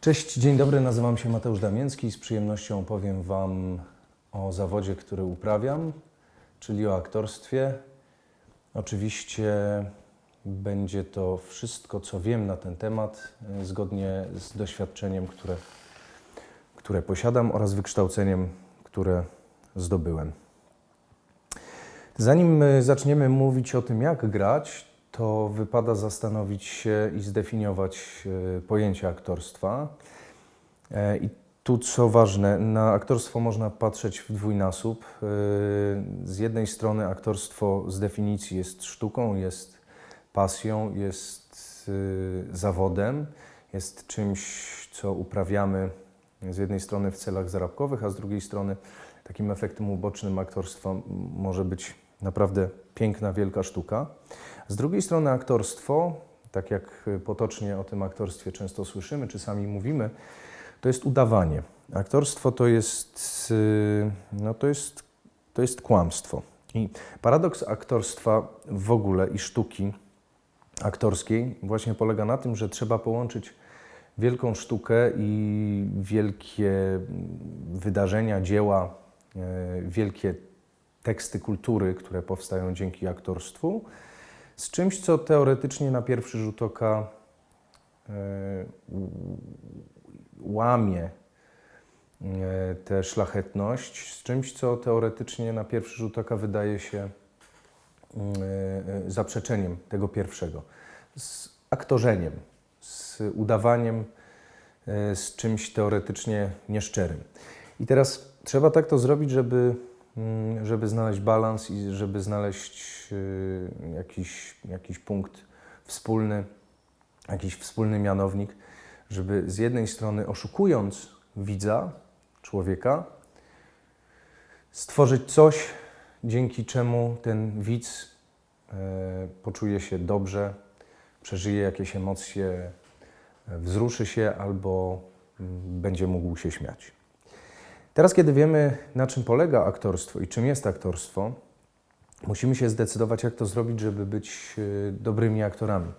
Cześć, dzień dobry, nazywam się Mateusz Damięcki i z przyjemnością opowiem Wam o zawodzie, który uprawiam, czyli o aktorstwie. Oczywiście będzie to wszystko, co wiem na ten temat, e, zgodnie z doświadczeniem, które, które posiadam oraz wykształceniem, które zdobyłem. Zanim e, zaczniemy mówić o tym, jak grać, to wypada zastanowić się i zdefiniować e, pojęcie aktorstwa. E, I tu, co ważne, na aktorstwo można patrzeć w dwójnasób. E, Z jednej strony aktorstwo z definicji jest sztuką, jest pasją, jest zawodem, jest czymś, co uprawiamy z jednej strony w celach zarobkowych, a z drugiej strony takim efektem ubocznym aktorstwa może być naprawdę piękna, wielka sztuka. Z drugiej strony aktorstwo, tak jak potocznie o tym aktorstwie często słyszymy, czy sami mówimy, to jest udawanie. Aktorstwo to jest, no to jest, to jest kłamstwo. I paradoks aktorstwa w ogóle i sztuki aktorskiej właśnie polega na tym, że trzeba połączyć wielką sztukę i wielkie wydarzenia, dzieła, wielkie teksty kultury, które powstają dzięki aktorstwu, z czymś, co teoretycznie na pierwszy rzut oka łamie tę szlachetność, z czymś, co teoretycznie na pierwszy rzut oka wydaje się zaprzeczeniem tego pierwszego. Z aktorzeniem, z udawaniem, z czymś teoretycznie nieszczerym. I teraz trzeba tak to zrobić, żeby żeby znaleźć balans i żeby znaleźć jakiś, jakiś punkt wspólny, jakiś wspólny mianownik, żeby z jednej strony oszukując widza, człowieka, stworzyć coś, dzięki czemu ten widz poczuje się dobrze, przeżyje jakieś emocje, wzruszy się albo będzie mógł się śmiać. Teraz, kiedy wiemy, na czym polega aktorstwo i czym jest aktorstwo, musimy się zdecydować, jak to zrobić, żeby być dobrymi aktorami.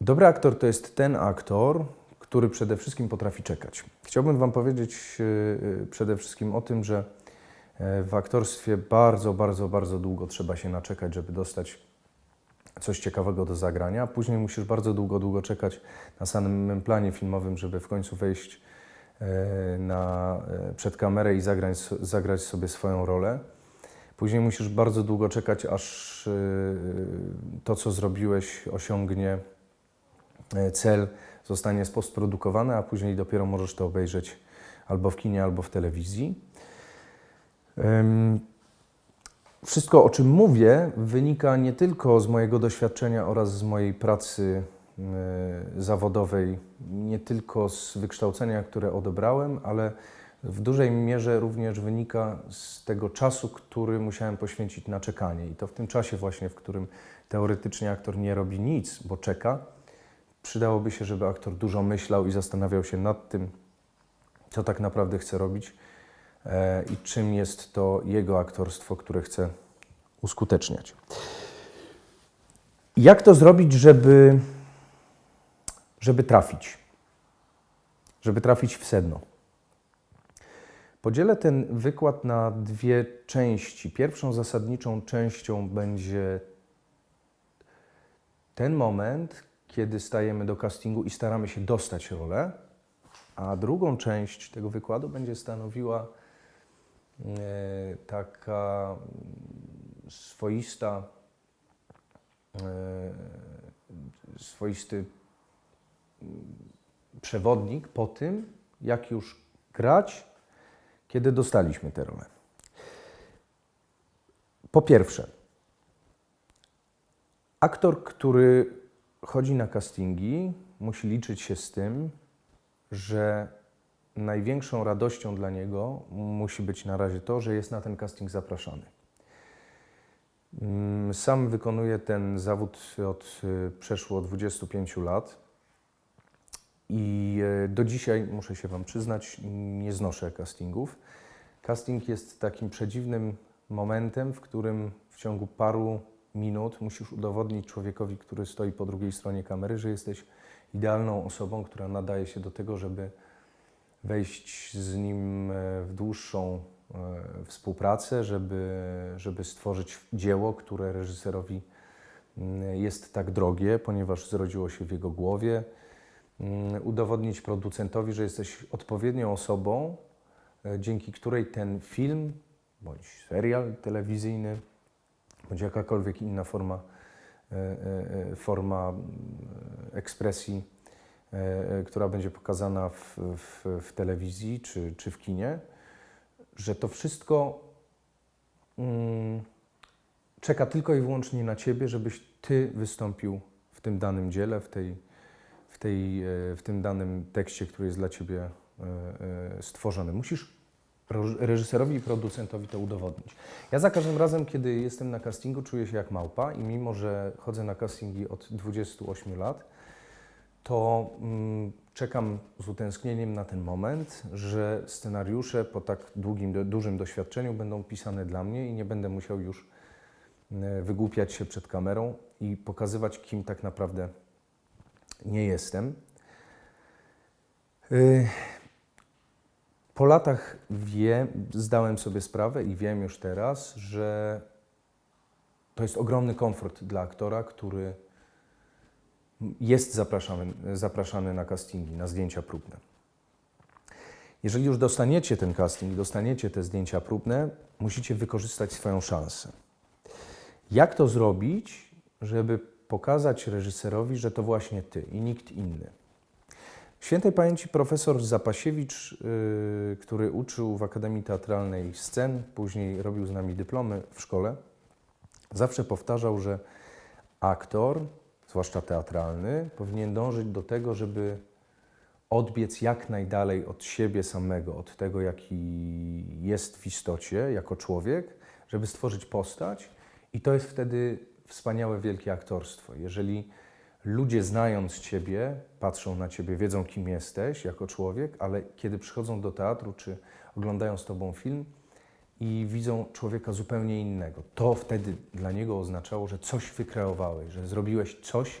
Dobry aktor to jest ten aktor, który przede wszystkim potrafi czekać. Chciałbym Wam powiedzieć przede wszystkim o tym, że w aktorstwie bardzo, bardzo, bardzo długo trzeba się naczekać, żeby dostać coś ciekawego do zagrania. Później musisz bardzo długo, długo czekać na samym planie filmowym, żeby w końcu wejść na, przed kamerę i zagrać, zagrać sobie swoją rolę. Później musisz bardzo długo czekać, aż to, co zrobiłeś, osiągnie cel, zostanie spostprodukowane, a później dopiero możesz to obejrzeć albo w kinie, albo w telewizji. Wszystko, o czym mówię, wynika nie tylko z mojego doświadczenia oraz z mojej pracy zawodowej, nie tylko z wykształcenia, które odebrałem, ale w dużej mierze również wynika z tego czasu, który musiałem poświęcić na czekanie. I to w tym czasie właśnie, w którym teoretycznie aktor nie robi nic, bo czeka, przydałoby się, żeby aktor dużo myślał i zastanawiał się nad tym, co tak naprawdę chce robić i czym jest to jego aktorstwo, które chce uskuteczniać. Jak to zrobić, żeby żeby trafić, żeby trafić w sedno. Podzielę ten wykład na dwie części. Pierwszą zasadniczą częścią będzie ten moment, kiedy stajemy do castingu i staramy się dostać rolę, a drugą część tego wykładu będzie stanowiła taka swoista, swoisty przewodnik po tym, jak już grać, kiedy dostaliśmy tę rolę. Po pierwsze, aktor, który chodzi na castingi, musi liczyć się z tym, że największą radością dla niego musi być na razie to, że jest na ten casting zapraszany. Sam wykonuję ten zawód od przeszło 25 lat. I do dzisiaj, muszę się Wam przyznać, nie znoszę castingów. Casting jest takim przedziwnym momentem, w którym w ciągu paru minut musisz udowodnić człowiekowi, który stoi po drugiej stronie kamery, że jesteś idealną osobą, która nadaje się do tego, żeby wejść z nim e, w dłuższą e, współpracę, żeby, żeby stworzyć dzieło, które reżyserowi mm, jest tak drogie, ponieważ zrodziło się w jego głowie. Mm, udowodnić producentowi, że jesteś odpowiednią osobą, e, dzięki której ten film bądź serial telewizyjny, bądź jakakolwiek inna forma, forma mm, ekspresji E, która będzie pokazana w, w, w telewizji czy, czy w kinie, że to wszystko mm, czeka tylko i wyłącznie na Ciebie, żebyś Ty wystąpił w tym danym dziele, w, tej, w, tej, e, w tym danym tekście, który jest dla Ciebie e, stworzony. Musisz reżyserowi i producentowi to udowodnić. Ja za każdym razem, kiedy jestem na castingu, czuję się jak małpa i mimo, że chodzę na castingi od 28 lat, to mm, czekam z utęsknieniem na ten moment, że scenariusze po tak długim, dużym doświadczeniu będą pisane dla mnie i nie będę musiał już wygłupiać się przed kamerą i pokazywać, kim tak naprawdę nie jestem. Y, po latach wiem, zdałem sobie sprawę i wiem już teraz, że to jest ogromny komfort dla aktora, który jest zapraszany, zapraszany na castingi, na zdjęcia próbne. Jeżeli już dostaniecie ten casting, dostaniecie te zdjęcia próbne, musicie wykorzystać swoją szansę. Jak to zrobić, żeby pokazać reżyserowi, że to właśnie ty i nikt inny? Świętej pamięci profesor Zapasiewicz, yy, który uczył w Akademii Teatralnej scen, później robił z nami dyplomy w szkole, zawsze powtarzał, że aktor zwłaszcza teatralny, powinien dążyć do tego, żeby odbiec jak najdalej od siebie samego, od tego, jaki jest w istocie jako człowiek, żeby stworzyć postać. I to jest wtedy wspaniałe, wielkie aktorstwo. Jeżeli ludzie znając Ciebie, patrzą na Ciebie, wiedzą kim jesteś jako człowiek, ale kiedy przychodzą do teatru czy oglądają z Tobą film, i widzą człowieka zupełnie innego. To wtedy dla niego oznaczało, że coś wykreowałeś, że zrobiłeś coś,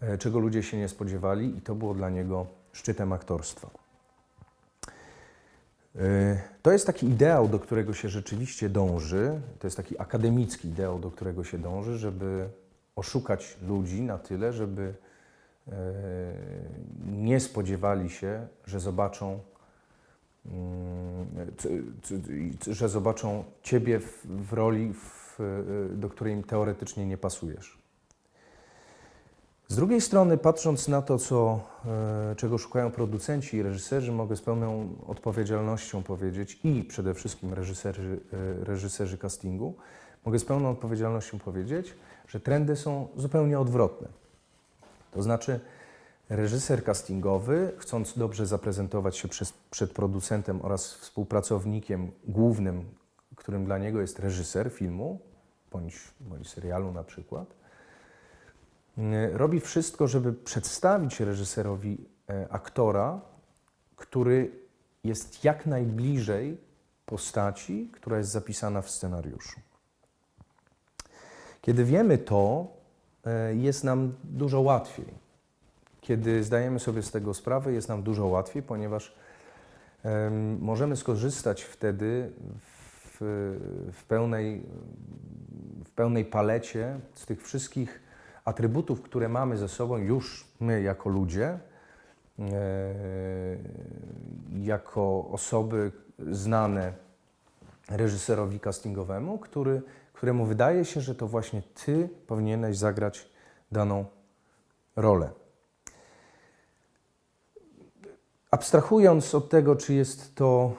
e, czego ludzie się nie spodziewali, i to było dla niego szczytem aktorstwa. E, to jest taki ideał, do którego się rzeczywiście dąży, to jest taki akademicki ideał, do którego się dąży, żeby oszukać ludzi na tyle, żeby e, nie spodziewali się, że zobaczą Mm, że zobaczą Ciebie w, roli, w, do której im teoretycznie nie pasujesz. Z drugiej strony, patrząc na to, co, e, czego szukają producenci i reżyserzy, mogę z pełną odpowiedzialnością powiedzieć i przede wszystkim reżyserzy, e, reżyserzy castingu, mogę z pełną odpowiedzialnością powiedzieć, że trendy są zupełnie odwrotne. To znaczy, Reżyser castingowy, chcąc dobrze zaprezentować się przez, przed producentem oraz współpracownikiem głównym, którym dla niego jest reżyser filmu bądź, bądź serialu na przykład, robi wszystko, żeby przedstawić reżyserowi e, aktora, który jest jak najbliżej postaci, która jest zapisana w scenariuszu. Kiedy wiemy to, e, jest nam dużo łatwiej kiedy zdajemy sobie z tego sprawę, jest nam dużo łatwiej, ponieważ możemy skorzystać wtedy w, w, pełnej, w pełnej palecie z tych wszystkich atrybutów, które mamy ze sobą już my jako ludzie, e, jako osoby znane reżyserowi castingowemu, który, któremu wydaje się, że to właśnie ty powinieneś zagrać daną rolę. Abstrahując od tego, czy jest to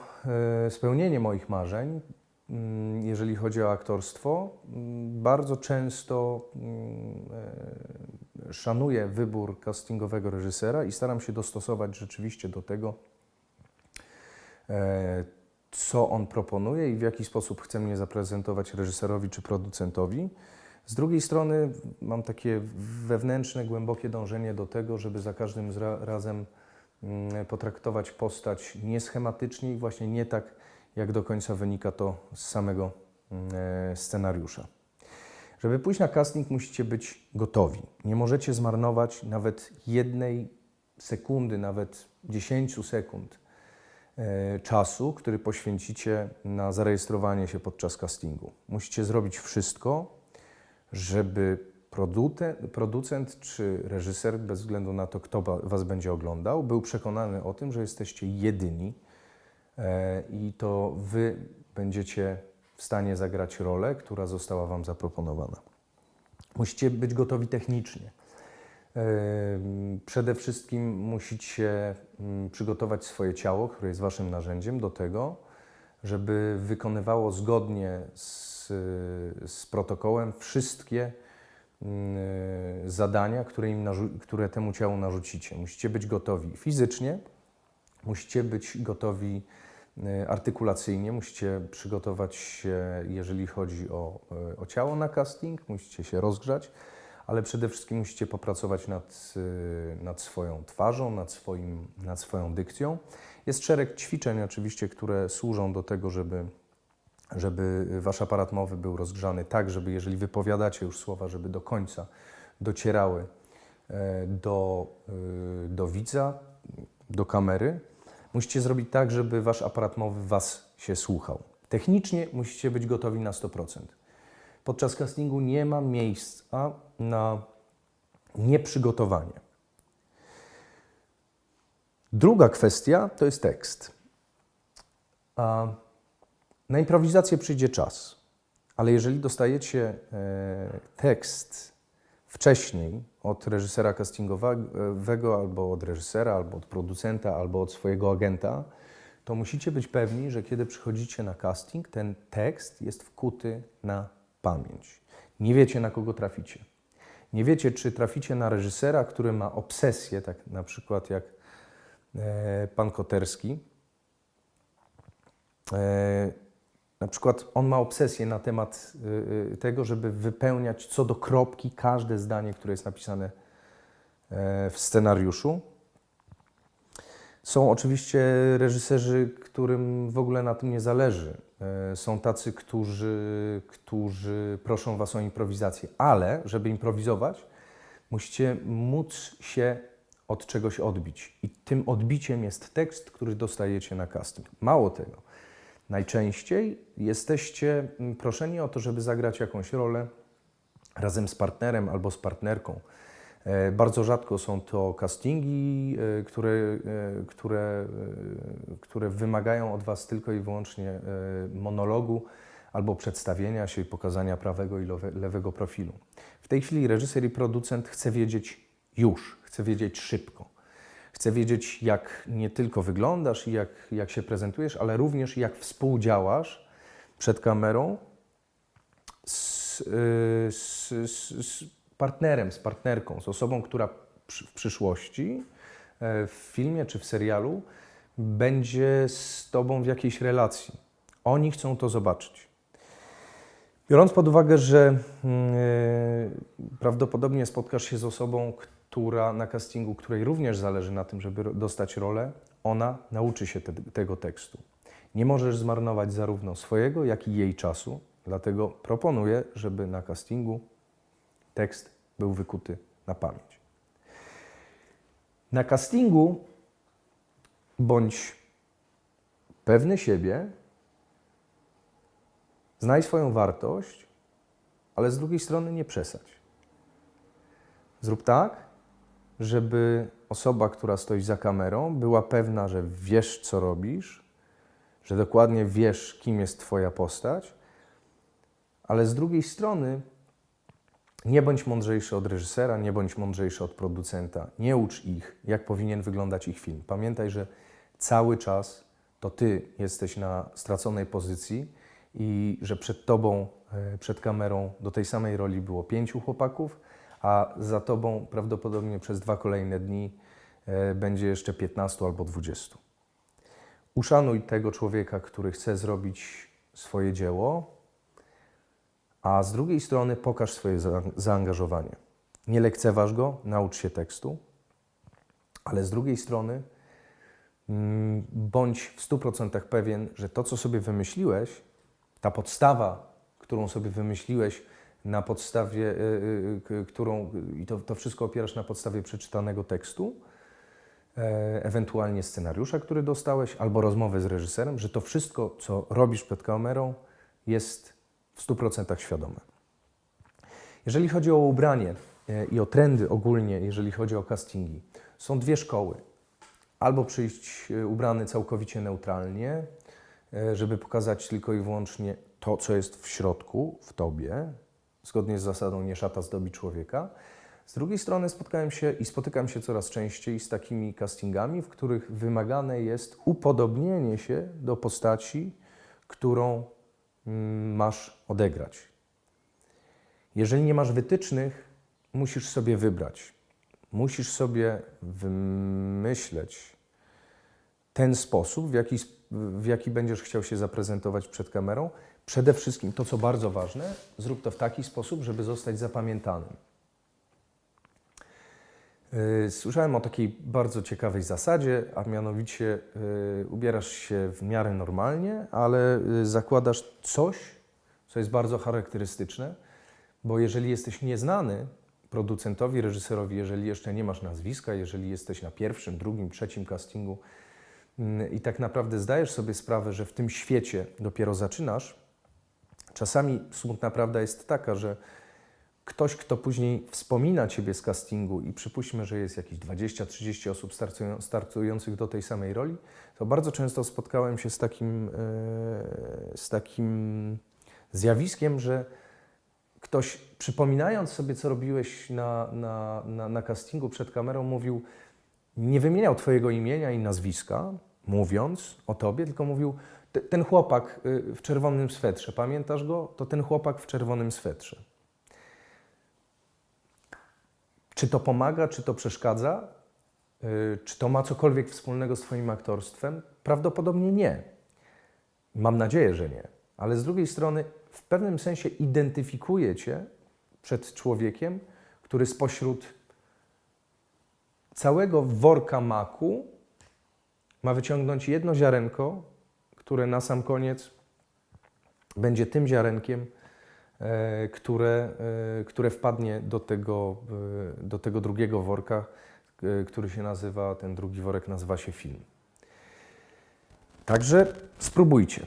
e, spełnienie moich marzeń, jeżeli chodzi o aktorstwo, mm, bardzo często mm, e, szanuję wybór castingowego reżysera i staram się dostosować rzeczywiście do tego, e, co on proponuje i w jaki sposób chce mnie zaprezentować reżyserowi czy producentowi. Z drugiej strony mam takie wewnętrzne, głębokie dążenie do tego, żeby za każdym razem Mm, potraktować postać nieschematycznie i właśnie nie tak, jak do końca wynika to z samego mm, e, scenariusza. Żeby pójść na casting, musicie być gotowi. Nie możecie zmarnować nawet jednej sekundy, nawet 10 sekund e, czasu, który poświęcicie na zarejestrowanie się podczas castingu. Musicie zrobić wszystko, żeby producent czy reżyser, bez względu na to, kto Was będzie oglądał, był przekonany o tym, że jesteście jedyni i to Wy będziecie w stanie zagrać rolę, która została Wam zaproponowana. Musicie być gotowi technicznie. Przede wszystkim musicie mm, przygotować swoje ciało, które jest Waszym narzędziem, do tego, żeby wykonywało zgodnie z, z protokołem wszystkie mm, zadania, które, im które temu ciału narzucicie. Musicie być gotowi fizycznie, musicie być gotowi E, artykulacyjnie musicie przygotować się, jeżeli chodzi o, e, o ciało na casting, musicie się rozgrzać, ale przede wszystkim musicie popracować nad, e, nad swoją twarzą, nad, swoim, nad swoją dykcją. Jest szereg ćwiczeń oczywiście, które służą do tego, żeby, żeby wasz aparat mowy był rozgrzany tak, żeby jeżeli wypowiadacie już słowa, żeby do końca docierały do, do widza, do kamery. Musicie zrobić tak, żeby wasz aparat mowy was się słuchał. Technicznie musicie być gotowi na 100%. Podczas castingu nie ma miejsca na nieprzygotowanie. Druga kwestia to jest tekst. Na improwizację przyjdzie czas, ale jeżeli dostajecie e, tekst wcześniej od reżysera castingowego, albo od reżysera, albo od producenta, albo od swojego agenta, to musicie być pewni, że kiedy przychodzicie na casting, ten tekst jest wkuty na pamięć. Nie wiecie, na kogo traficie. Nie wiecie, czy traficie na reżysera, który ma obsesję, tak na przykład jak e, pan Koterski. Na przykład on ma obsesję na temat y, y, tego, żeby wypełniać co do kropki każde zdanie, które jest napisane e, w scenariuszu. Są oczywiście reżyserzy, którym w ogóle na tym nie zależy. E, są tacy, którzy, którzy proszą Was o improwizację, ale żeby improwizować, musicie móc się od czegoś odbić. I tym odbiciem jest tekst, który dostajecie na casting. Mało tego Najczęściej jesteście mm, proszeni o to, żeby zagrać jakąś rolę razem z partnerem albo z partnerką. E, bardzo rzadko są to castingi, e, które, e, które, które wymagają od Was tylko i wyłącznie monologu albo przedstawienia się i pokazania prawego i lewego profilu. W tej chwili reżyser i producent chce wiedzieć już, chce wiedzieć szybko. Chcę wiedzieć, jak nie tylko wyglądasz i jak, jak się prezentujesz, ale również jak współdziałasz przed kamerą z, y, z, z, partnerem, z partnerką, z osobą, która w przyszłości e, w filmie czy w serialu będzie z Tobą w jakiejś relacji. Oni chcą to zobaczyć. Biorąc pod uwagę, że yy, prawdopodobnie spotkasz się z osobą, która na castingu, której również zależy na tym, żeby dostać rolę, ona nauczy się te, tego tekstu. Nie możesz zmarnować zarówno swojego, jak i jej czasu, dlatego proponuję, żeby na castingu tekst był wykuty na pamięć. Na castingu bądź pewny siebie, znaj swoją wartość, ale z drugiej strony nie przesadź. Zrób tak, żeby osoba, która stoi za kamerą, była pewna, że wiesz, co robisz, że dokładnie wiesz, kim jest Twoja postać, ale z drugiej strony nie bądź mądrzejszy od reżysera, nie bądź mądrzejszy od producenta. Nie ucz ich, jak powinien wyglądać ich film. Pamiętaj, że cały czas to Ty jesteś na straconej pozycji i że przed Tobą, e, przed kamerą do tej samej roli było pięciu chłopaków, a za tobą prawdopodobnie przez dwa kolejne dni e, będzie jeszcze 15 albo 20. Uszanuj tego człowieka, który chce zrobić swoje dzieło, a z drugiej strony pokaż swoje zaangażowanie. Nie lekceważ go, naucz się tekstu, ale z drugiej strony mm, bądź w 100% pewien, że to, co sobie wymyśliłeś, ta podstawa, którą sobie wymyśliłeś, na podstawie, y, y, k- którą, i to, to wszystko opierasz na podstawie przeczytanego tekstu, e, ewentualnie scenariusza, który dostałeś, albo rozmowę z reżyserem, że to wszystko, co robisz przed kamerą, jest w 100% świadome. Jeżeli chodzi o ubranie e, i o trendy ogólnie, jeżeli chodzi o castingi, są dwie szkoły. Albo przyjść e, ubrany całkowicie neutralnie, żeby pokazać tylko i wyłącznie to, co jest w środku, w tobie, zgodnie z zasadą nie szata zdobi człowieka. Z drugiej strony spotkałem się i spotykam się coraz częściej z takimi castingami, w których wymagane jest upodobnienie się do postaci, którą mm, masz odegrać. Jeżeli nie masz wytycznych, musisz sobie wybrać. Musisz sobie wymyśleć ten sposób, w jaki, w jaki będziesz chciał się zaprezentować przed kamerą. Przede wszystkim to, co bardzo ważne, zrób to w taki sposób, żeby zostać zapamiętanym. Yy, Słyszałem o takiej bardzo ciekawej zasadzie, a mianowicie yy, ubierasz się w miarę normalnie, ale yy, zakładasz coś, co jest bardzo charakterystyczne, bo jeżeli jesteś nieznany producentowi, reżyserowi, jeżeli jeszcze nie masz nazwiska, jeżeli jesteś na pierwszym, drugim, trzecim castingu i tak naprawdę zdajesz sobie sprawę, że w tym świecie dopiero zaczynasz, czasami smutna prawda jest taka, że ktoś, kto później wspomina Ciebie z castingu i przypuśćmy, że jest jakieś 20-30 osób startują, startujących do tej samej roli, to bardzo często spotkałem się z takim, e, z takim zjawiskiem, że ktoś przypominając sobie, co robiłeś na, na, na, na castingu przed kamerą, mówił, nie wymieniał Twojego imienia i nazwiska, mówiąc o Tobie, tylko mówił, "Te- ten chłopak y, w czerwonym swetrze, pamiętasz go? To ten chłopak w czerwonym swetrze. Czy to pomaga, czy to przeszkadza? Y, Czy to ma cokolwiek wspólnego z Twoim aktorstwem? Prawdopodobnie nie. Mam nadzieję, że nie. Ale z drugiej strony, w pewnym sensie identyfikuje Cię przed człowiekiem, który spośród całego worka maku ma wyciągnąć jedno ziarenko, które na sam koniec będzie tym ziarenkiem, e, które, e, które wpadnie do tego, e, do tego drugiego worka, który się nazywa, ten drugi worek nazywa się film. Także spróbujcie.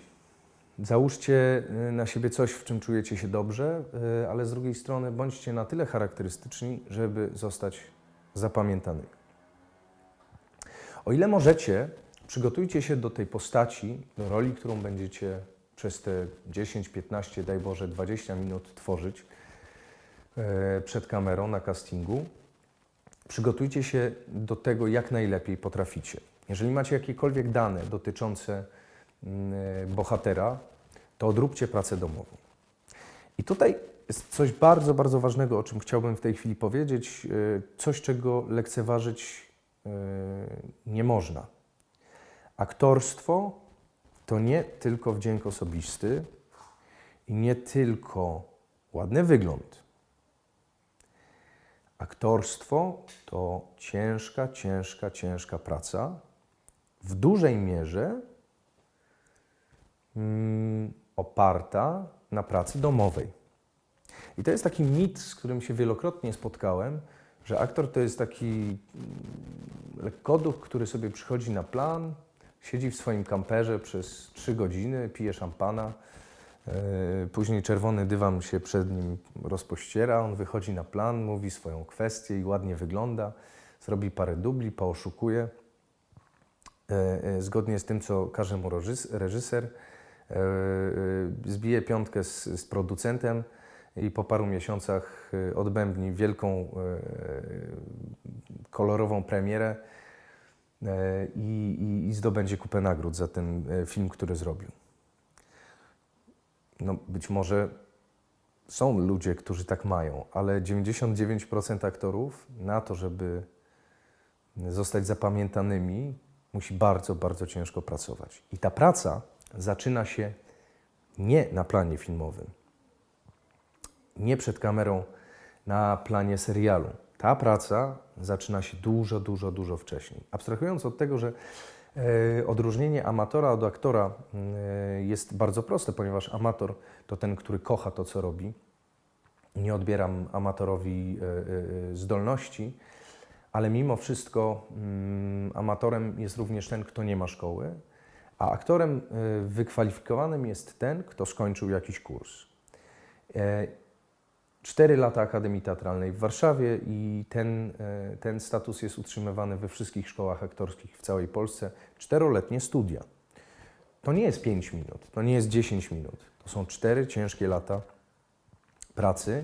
Załóżcie na siebie coś, w czym czujecie się dobrze, ale z drugiej strony bądźcie na tyle charakterystyczni, żeby zostać zapamiętanymi. O ile możecie, przygotujcie się do tej postaci, do roli, którą będziecie przez te 10, 15, daj Boże, 20 minut tworzyć e, przed kamerą na castingu. Przygotujcie się do tego, jak najlepiej potraficie. Jeżeli macie jakiekolwiek dane dotyczące mm, bohatera, to odróbcie pracę domową. I tutaj jest coś bardzo, bardzo ważnego, o czym chciałbym w tej chwili powiedzieć, e, coś, czego lekceważyć e, nie można. Aktorstwo to nie tylko wdzięk osobisty i nie tylko ładny wygląd. Aktorstwo to ciężka, ciężka, ciężka praca, w dużej mierze mm, oparta na pracy domowej. I to jest taki mit, z którym się wielokrotnie spotkałem, że aktor to jest taki mm, lekkoduch, który sobie przychodzi na plan, siedzi w swoim kamperze przez trzy godziny, pije szampana, yy, później czerwony dywan się przed nim rozpościera, on wychodzi na plan, mówi swoją kwestię i ładnie wygląda, zrobi parę dubli, pooszukuje, yy, yy, zgodnie z tym, co każe mu reżys- reżyser, zbije piątkę z, z producentem i po paru miesiącach odbębni wielką, kolorową premierę. e, i, i, i zdobędzie kupę nagród za ten e, film, który zrobił. No, być może są ludzie, którzy tak mają, ale 99% aktorów na to, żeby zostać zapamiętanymi, musi bardzo, bardzo ciężko pracować. I ta praca zaczyna się nie na planie filmowym, nie przed kamerą na planie serialu. Ta praca zaczyna się dużo, dużo, dużo wcześniej. Abstrahując od tego, że e, odróżnienie amatora od aktora e, jest bardzo proste, ponieważ amator to ten, który kocha to, co robi. nie odbieram amatorowi e, zdolności, ale mimo wszystko mm, amatorem jest również ten, kto nie ma szkoły, a aktorem wykwalifikowanym jest ten, kto skończył jakiś kurs. Cztery lata Akademii Teatralnej w Warszawie i ten, ten status jest utrzymywany we wszystkich szkołach aktorskich w całej Polsce. Czteroletnie studia. To nie jest 5 minut, to nie jest 10 minut. To są cztery ciężkie lata pracy,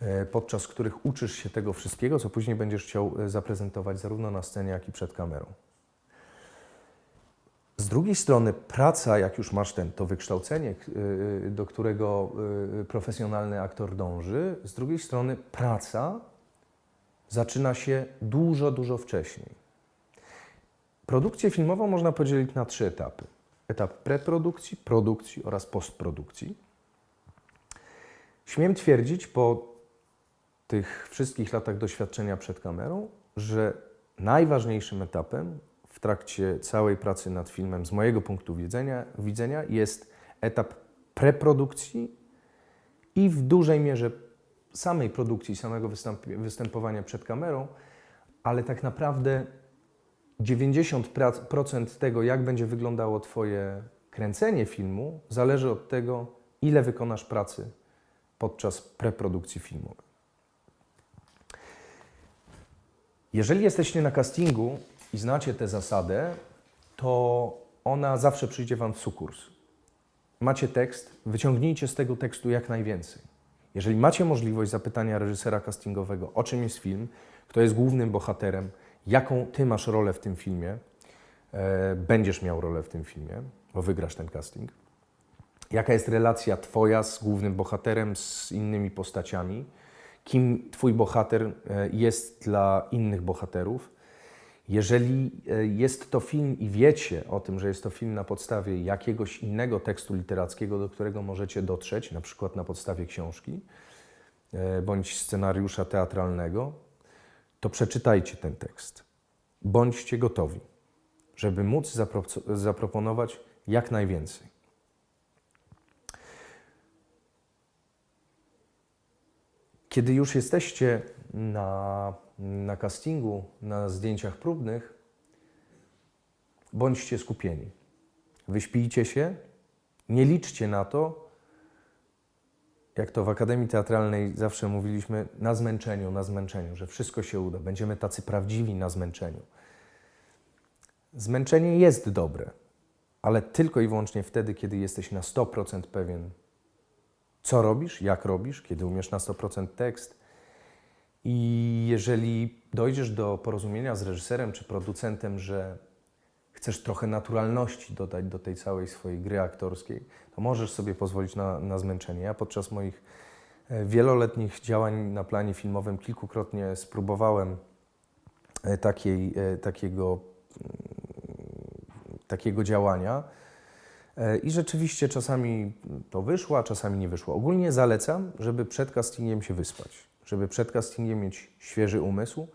e, podczas których uczysz się tego wszystkiego, co później będziesz chciał e, zaprezentować zarówno na scenie, jak i przed kamerą. Z drugiej strony praca, jak już masz ten, to wykształcenie, e, do którego profesjonalny aktor dąży, z drugiej strony praca zaczyna się dużo, dużo wcześniej. Produkcję filmową można podzielić na trzy etapy etap preprodukcji, produkcji oraz postprodukcji. Śmiem twierdzić po tych wszystkich latach doświadczenia przed kamerą, że najważniejszym etapem trakcie całej pracy nad filmem z mojego punktu widzenia, widzenia jest etap preprodukcji i w dużej mierze samej produkcji, samego występowania przed kamerą, ale tak naprawdę 90% tego, jak będzie wyglądało Twoje kręcenie filmu, zależy od tego, ile wykonasz pracy podczas preprodukcji filmowej. Jeżeli jesteście na castingu i znacie tę zasadę, to ona zawsze przyjdzie Wam w sukurs. Macie tekst, wyciągnijcie z tego tekstu jak najwięcej. Jeżeli macie możliwość zapytania reżysera castingowego, o czym jest film, kto jest głównym bohaterem, jaką ty masz rolę w tym filmie, e, będziesz miał rolę w tym filmie, bo wygrasz ten casting. Jaka jest relacja twoja z głównym bohaterem, z innymi postaciami? Kim twój bohater e, jest dla innych bohaterów? Jeżeli e, jest to film i wiecie o tym, że jest to film na podstawie jakiegoś innego tekstu literackiego, do którego możecie dotrzeć, na przykład na podstawie książki bądź scenariusza teatralnego, to przeczytajcie ten tekst. Bądźcie gotowi, żeby móc zapro zaproponować jak najwięcej. Kiedy już jesteście na, na castingu, na zdjęciach próbnych, bądźcie skupieni. Wyśpijcie się, nie liczcie na to, jak to w Akademii Teatralnej zawsze mówiliśmy, na zmęczeniu, na zmęczeniu, że wszystko się uda, będziemy tacy prawdziwi na zmęczeniu. Zmęczenie jest dobre, ale tylko i wyłącznie wtedy, kiedy jesteś na 100% pewien, co robisz, jak robisz, kiedy umiesz na 100% tekst. I jeżeli dojdziesz do porozumienia z reżyserem czy producentem, że chcesz trochę naturalności dodać do tej całej swojej gry aktorskiej, to możesz sobie pozwolić na, na zmęczenie. Ja podczas moich e, wieloletnich działań na planie filmowym kilkukrotnie spróbowałem e, takiej, e, takiego, mm, takiego działania. I rzeczywiście czasami to wyszło, a czasami nie wyszło. Ogólnie zalecam, żeby przed castingiem się wyspać, żeby przed castingiem mieć świeży umysł,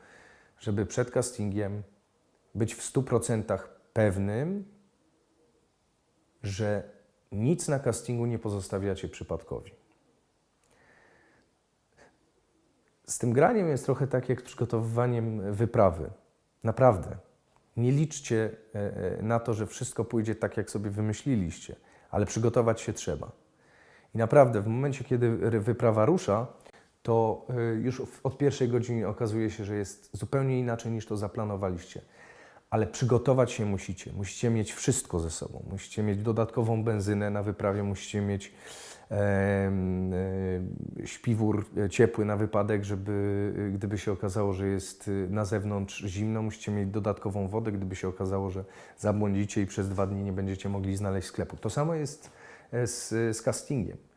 żeby przed castingiem być w 100% pewnym, że nic na castingu nie pozostawiacie przypadkowi. Z tym graniem jest trochę tak jak z przygotowywaniem wyprawy. Naprawdę. Nie liczcie e, e, na to, że wszystko pójdzie tak, jak sobie wymyśliliście, ale przygotować się trzeba. I naprawdę, w momencie, kiedy wyprawa rusza, to e, już od pierwszej godziny okazuje się, że jest zupełnie inaczej niż to zaplanowaliście ale przygotować się musicie. Musicie mieć wszystko ze sobą. Musicie mieć dodatkową benzynę na wyprawie, musicie mieć e, e, śpiwór ciepły na wypadek, żeby gdyby się okazało, że jest na zewnątrz zimno, musicie mieć dodatkową wodę, gdyby się okazało, że zabłądzicie i przez dwa dni nie będziecie mogli znaleźć sklepu. To samo jest z, z castingiem.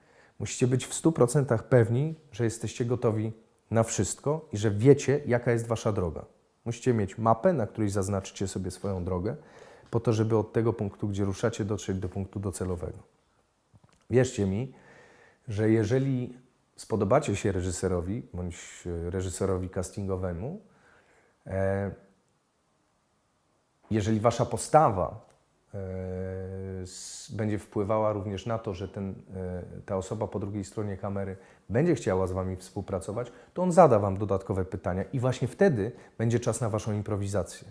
Musicie być w 100% pewni, że jesteście gotowi na wszystko i że wiecie, jaka jest wasza droga. Musicie mieć mapę, na której zaznaczycie sobie swoją drogę, po to, żeby od tego punktu, gdzie ruszacie, dotrzeć do punktu docelowego. Wierzcie mi, że jeżeli spodobacie się reżyserowi bądź reżyserowi castingowemu, e, jeżeli wasza postawa będzie wpływała również na to, że ten, e, ta osoba po drugiej stronie kamery będzie chciała z Wami współpracować, to on zada Wam dodatkowe pytania i właśnie wtedy będzie czas na Waszą improwizację.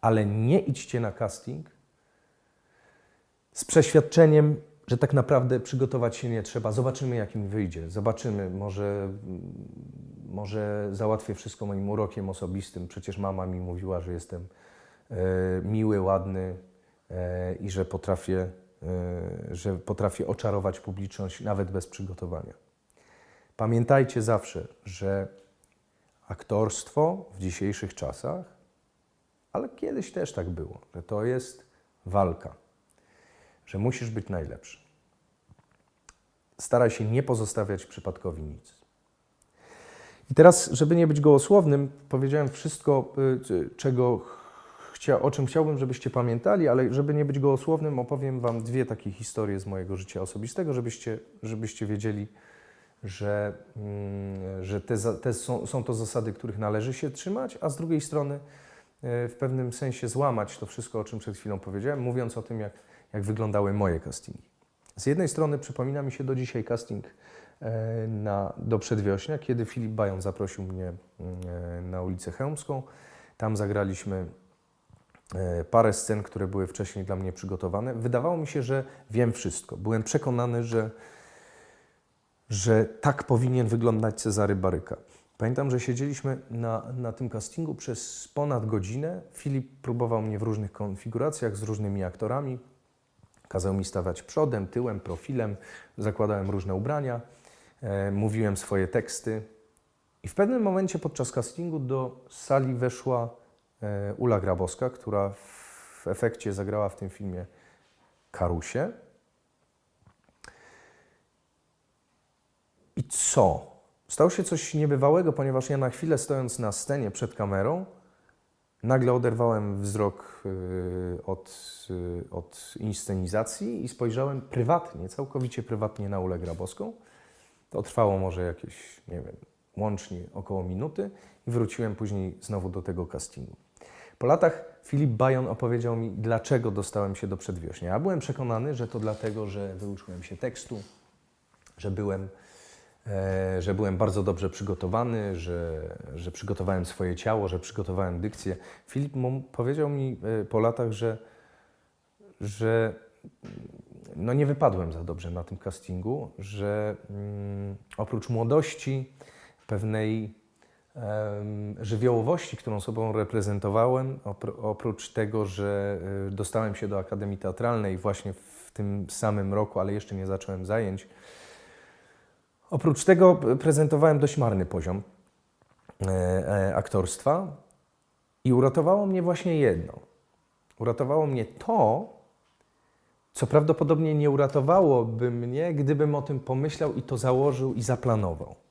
Ale nie idźcie na casting z przeświadczeniem, że tak naprawdę przygotować się nie trzeba. Zobaczymy, jak mi wyjdzie. Zobaczymy, może, może załatwię wszystko moim urokiem osobistym. Przecież mama mi mówiła, że jestem e, miły, ładny e, i że potrafię, e, że potrafię oczarować publiczność nawet bez przygotowania. Pamiętajcie zawsze, że aktorstwo w dzisiejszych czasach, ale kiedyś też tak było, że to jest walka że musisz być najlepszy. Staraj się nie pozostawiać przypadkowi nic. I teraz, żeby nie być gołosłownym, powiedziałem wszystko, y, czego o czym chciałbym, żebyście pamiętali, ale żeby nie być gołosłownym, opowiem Wam dwie takie historie z mojego życia osobistego, żebyście, żebyście wiedzieli, że, mm, że te, te są, są to zasady, których należy się trzymać, a z drugiej strony y, w pewnym sensie złamać to wszystko, o czym przed chwilą powiedziałem, mówiąc o tym, jak, jak wyglądały moje castingi. Z jednej strony przypomina mi się do dzisiaj casting e, na, do przedwiośnia, kiedy Filip Bajon zaprosił mnie e, na ulicę Chełmską. Tam zagraliśmy e, parę scen, które były wcześniej dla mnie przygotowane. Wydawało mi się, że wiem wszystko. Byłem przekonany, że, że tak powinien wyglądać Cezary Baryka. Pamiętam, że siedzieliśmy na, na tym castingu przez ponad godzinę. Filip próbował mnie w różnych konfiguracjach z różnymi aktorami. Kazał mi stawać przodem, tyłem, profilem, zakładałem różne ubrania, e, mówiłem swoje teksty. I w pewnym momencie podczas castingu do sali weszła e, Ula Grabowska, która w efekcie zagrała w tym filmie Karusie. I co? Stało się coś niebywałego, ponieważ ja na chwilę stojąc na scenie przed kamerą, nagle oderwałem wzrok y, od, y, od inscenizacji i spojrzałem prywatnie, całkowicie prywatnie na Ulę Grabowską. To trwało może jakieś, nie wiem, łącznie około minuty i wróciłem później znowu do tego castingu. Po latach Filip Bajon opowiedział mi, dlaczego dostałem się do przedwiośnia. Ja byłem przekonany, że to dlatego, że wyuczyłem się tekstu, że byłem, e, że byłem bardzo dobrze przygotowany, że, że przygotowałem swoje ciało, że przygotowałem dykcję. Filip powiedział mi e, po latach, że, że no nie wypadłem za dobrze na tym castingu, że mm, oprócz młodości, pewnej żywiołowości, którą sobą reprezentowałem, opr- oprócz tego, że y, dostałem się do Akademii Teatralnej właśnie w tym samym roku, ale jeszcze nie zacząłem zajęć, oprócz tego prezentowałem dość marny poziom e, e, aktorstwa i uratowało mnie właśnie jedno. Uratowało mnie to, co prawdopodobnie nie uratowałoby mnie, gdybym o tym pomyślał i to założył i zaplanował.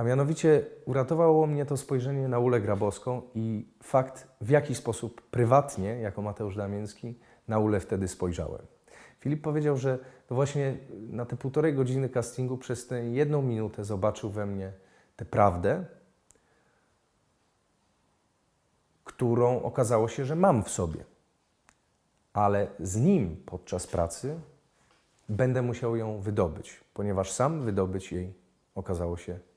A mianowicie uratowało mnie to spojrzenie na Ulę Grabowską i fakt, w jaki sposób prywatnie, jako Mateusz Damiński, na Ulę wtedy spojrzałem. Filip powiedział, że to właśnie na te półtorej godziny castingu przez tę jedną minutę zobaczył we mnie tę prawdę, którą okazało się, że mam w sobie. Ale z nim podczas pracy będę musiał ją wydobyć, ponieważ sam wydobyć jej okazało się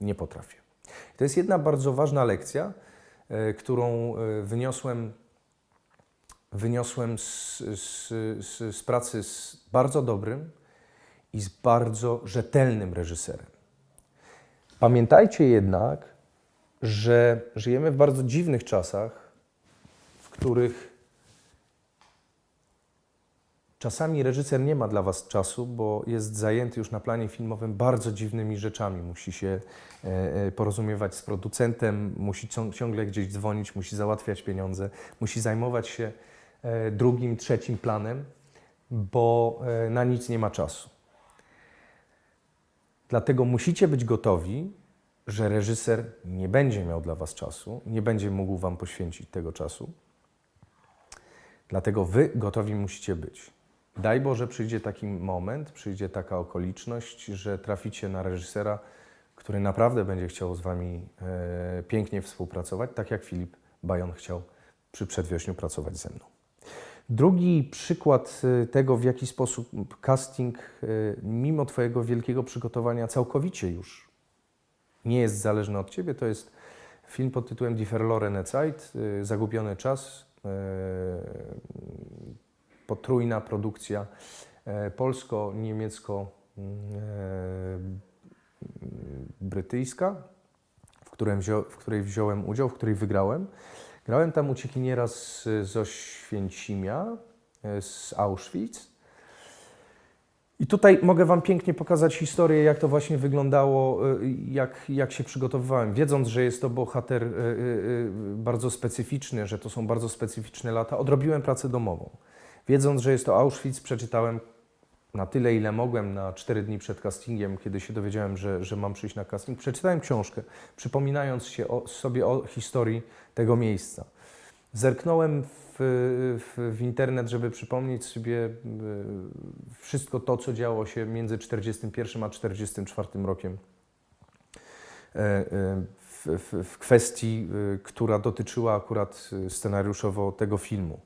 nie potrafię. To jest jedna bardzo ważna lekcja, e, którą e, wyniosłem, wyniosłem z, z, z, z pracy z bardzo dobrym i z bardzo rzetelnym reżyserem. Pamiętajcie jednak, że żyjemy w bardzo dziwnych czasach, w których Czasami reżyser nie ma dla Was czasu, bo jest zajęty już na planie filmowym bardzo dziwnymi rzeczami. Musi się e, e, porozumiewać z producentem, musi cią- ciągle gdzieś dzwonić, musi załatwiać pieniądze, musi zajmować się e, drugim, trzecim planem, bo na nic nie ma czasu. Dlatego musicie być gotowi, że reżyser nie będzie miał dla Was czasu, nie będzie mógł Wam poświęcić tego czasu. Dlatego Wy gotowi musicie być. Daj Boże, przyjdzie taki moment, przyjdzie taka okoliczność, że traficie na reżysera, który naprawdę będzie chciał z Wami e, pięknie współpracować, tak jak Filip Bajon chciał przy przedwiośniu pracować ze mną. Drugi przykład y, tego, w jaki sposób casting, y, mimo Twojego wielkiego przygotowania, całkowicie już nie jest zależny od Ciebie, to jest film pod tytułem Die verlorene Zeit, y, Zagubiony czas, potrójna produkcja polsko-niemiecko-brytyjska, w, w której wziąłem udział, w której wygrałem. Grałem tam uciekiniera z, z Oświęcimia, e, z Auschwitz. I tutaj mogę Wam pięknie pokazać historię, jak to właśnie wyglądało, e, jak, jak się przygotowywałem. Wiedząc, że jest to bohater e, bardzo specyficzny, że to są bardzo specyficzne lata, odrobiłem pracę domową. Wiedząc, że jest to Auschwitz, przeczytałem na tyle, ile mogłem, na cztery dni przed castingiem, kiedy się dowiedziałem, że, że mam przyjść na casting, przeczytałem książkę, przypominając się o, sobie o historii tego miejsca. Zerknąłem w, w, w, internet, żeby przypomnieć sobie e, wszystko to, co działo się między 41 a 44 rokiem e, e, w, w, w kwestii, która dotyczyła akurat scenariuszowo tego filmu.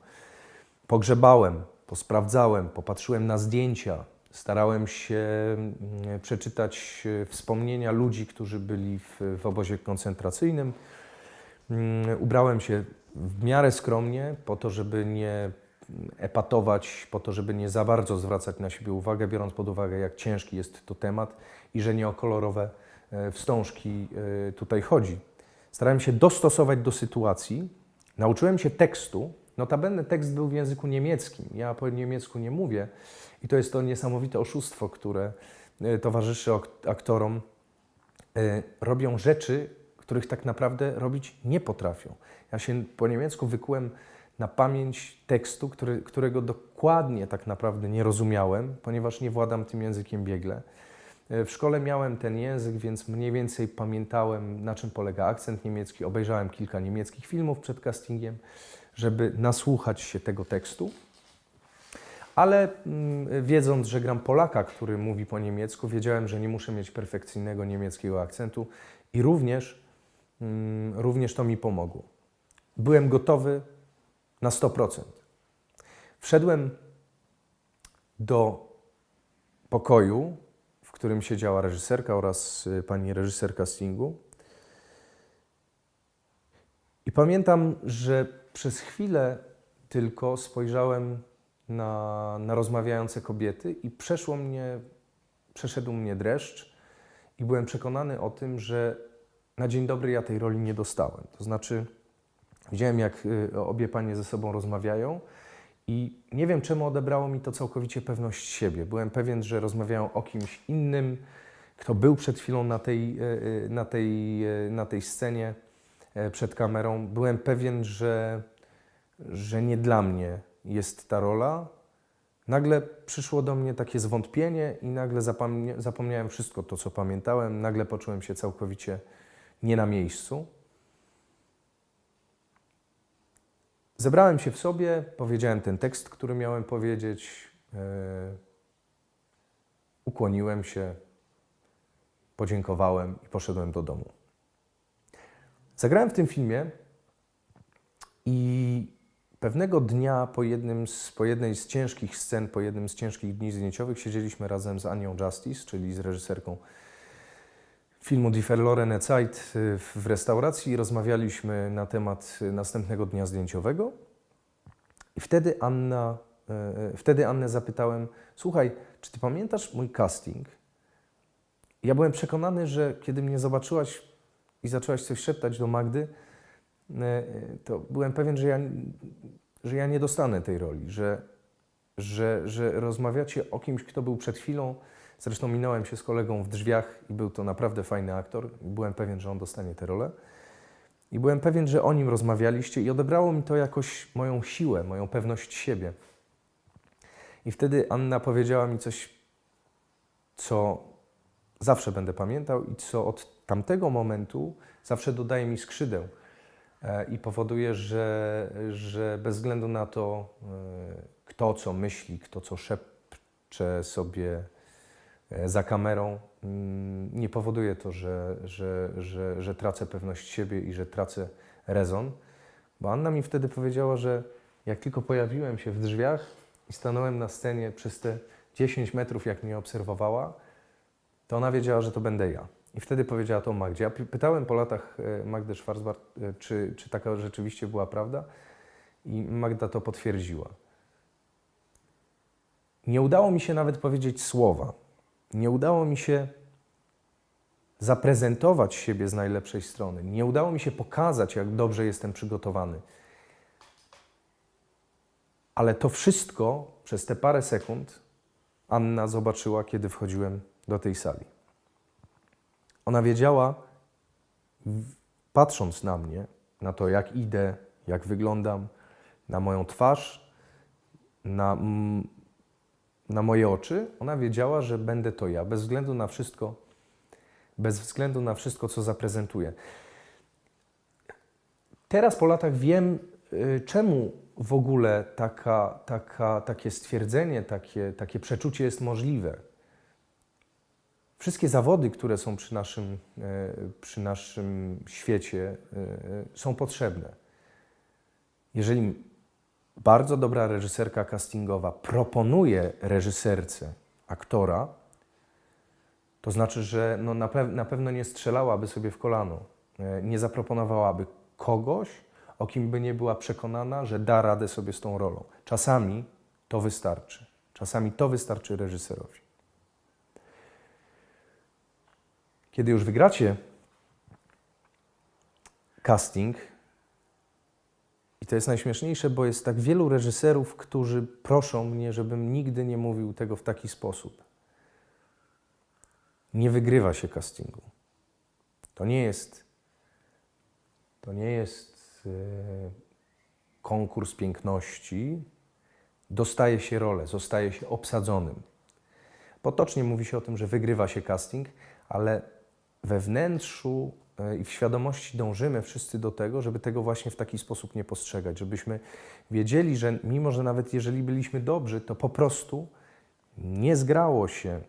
Pogrzebałem posprawdzałem, popatrzyłem na zdjęcia, starałem się mm, przeczytać e, wspomnienia ludzi, którzy byli w, w obozie koncentracyjnym. Mm, ubrałem się w miarę skromnie, po to, żeby nie epatować, po to, żeby nie za bardzo zwracać na siebie uwagę, biorąc pod uwagę, jak ciężki jest to temat i że nie o kolorowe e, wstążki e, tutaj chodzi. Starałem się dostosować do sytuacji. Nauczyłem się tekstu, Notabene tekst był w języku niemieckim. Ja po niemiecku nie mówię i to jest to niesamowite oszustwo, które e, towarzyszy aktorom. E, robią rzeczy, których tak naprawdę robić nie potrafią. Ja się po niemiecku wykułem na pamięć tekstu, który, którego dokładnie tak naprawdę nie rozumiałem, ponieważ nie władam tym językiem biegle. E, w szkole miałem ten język, więc mniej więcej pamiętałem, na czym polega akcent niemiecki. Obejrzałem kilka niemieckich filmów przed castingiem żeby nasłuchać się tego tekstu. Ale mm, wiedząc, że gram Polaka, który mówi po niemiecku, wiedziałem, że nie muszę mieć perfekcyjnego niemieckiego akcentu i również, mm, również to mi pomogło. Byłem gotowy na 100%. Wszedłem do pokoju, którym siedziała reżyserka oraz y, pani reżyser castingu. I pamiętam, że przez chwilę tylko spojrzałem na, na rozmawiające kobiety i przeszło mnie, przeszedł mnie dreszcz i byłem przekonany o tym, że na dzień dobry ja tej roli nie dostałem. To znaczy, widziałem, jak y, obie panie ze sobą rozmawiają i nie wiem, czemu odebrało mi to całkowicie pewność siebie. Byłem pewien, że rozmawiają o kimś innym, kto był przed chwilą na tej, y, y, na tej, na tej scenie E, przed kamerą, byłem pewien, że, że nie dla mnie jest ta rola. Nagle przyszło do mnie takie zwątpienie i nagle zapomniałem wszystko to, co pamiętałem. Nagle poczułem się całkowicie nie na miejscu. Zebrałem się w sobie, powiedziałem ten tekst, który miałem powiedzieć, yy, ukłoniłem się, podziękowałem i poszedłem do domu. Zagrałem w tym filmie i pewnego dnia po, jednym z, po jednej z ciężkich scen, po jednym z ciężkich dni zdjęciowych siedzieliśmy razem z Anią Justice, czyli z reżyserką filmu Die verlorene Zeit w restauracji i rozmawialiśmy na temat następnego dnia zdjęciowego. I wtedy Anna, e, wtedy Annę zapytałem, słuchaj, czy ty pamiętasz mój casting? Ja byłem przekonany, że kiedy mnie zobaczyłaś i zaczęłaś coś szeptać do Magdy, to byłem pewien, że ja, że ja nie dostanę tej roli, że, że, że rozmawiacie o kimś, kto był przed chwilą. Zresztą minąłem się z kolegą w drzwiach i był to naprawdę fajny aktor. Byłem pewien, że on dostanie tę rolę. I byłem pewien, że o nim rozmawialiście, i odebrało mi to jakoś moją siłę, moją pewność siebie. I wtedy Anna powiedziała mi coś, co zawsze będę pamiętał i co od tamtego momentu zawsze dodaje mi skrzydeł e, i powoduje, że, że bez względu na to, e, kto co myśli, kto co szepcze sobie za kamerą, mm, nie powoduje to, że, że, że, że tracę pewność siebie i że tracę rezon. Bo Anna mi wtedy powiedziała, że Jak tylko pojawiłem się w drzwiach i stanąłem na scenie przez te 10 metrów, jak mnie obserwowała, to ona wiedziała, że to będę ja. I wtedy powiedziała to Magdzie. Ja pytałem po latach e, Magdę Schwarzbart, e, czy, czy taka rzeczywiście była prawda i Magda to potwierdziła. Nie udało mi się nawet powiedzieć słowa. Nie udało mi się zaprezentować siebie z najlepszej strony. Nie udało mi się pokazać, jak dobrze jestem przygotowany. Ale to wszystko przez te parę sekund Anna zobaczyła, kiedy wchodziłem do tej sali. Ona wiedziała, patrząc na mnie, na to, jak idę, jak wyglądam, na moją twarz, na, na moje oczy, ona wiedziała, że będę to ja, bez względu na wszystko, bez względu na wszystko, co zaprezentuję. Teraz po latach wiem, y, czemu w ogóle taka, taka, takie stwierdzenie, takie, takie przeczucie jest możliwe. Wszystkie zawody, które są przy naszym, e, przy naszym świecie, e, są potrzebne. Jeżeli bardzo dobra reżyserka castingowa proponuje reżyserce aktora, to znaczy, że no na, na pewno nie strzelałaby sobie w kolano, e, nie zaproponowałaby kogoś, o kim by nie była przekonana, że da radę sobie z tą rolą. Czasami to wystarczy. Czasami to wystarczy reżyserowi. Kiedy już wygracie casting, i to jest najśmieszniejsze, bo jest tak wielu reżyserów, którzy proszą mnie, żebym nigdy nie mówił tego w taki sposób. Nie wygrywa się castingu. To nie jest. To nie jest yy, konkurs piękności. Dostaje się rolę, zostaje się obsadzonym. Potocznie mówi się o tym, że wygrywa się casting, ale we wnętrzu i w świadomości dążymy wszyscy do tego, żeby tego właśnie w taki sposób nie postrzegać, żebyśmy wiedzieli, że mimo, że nawet jeżeli byliśmy dobrzy, to po prostu nie zgrało się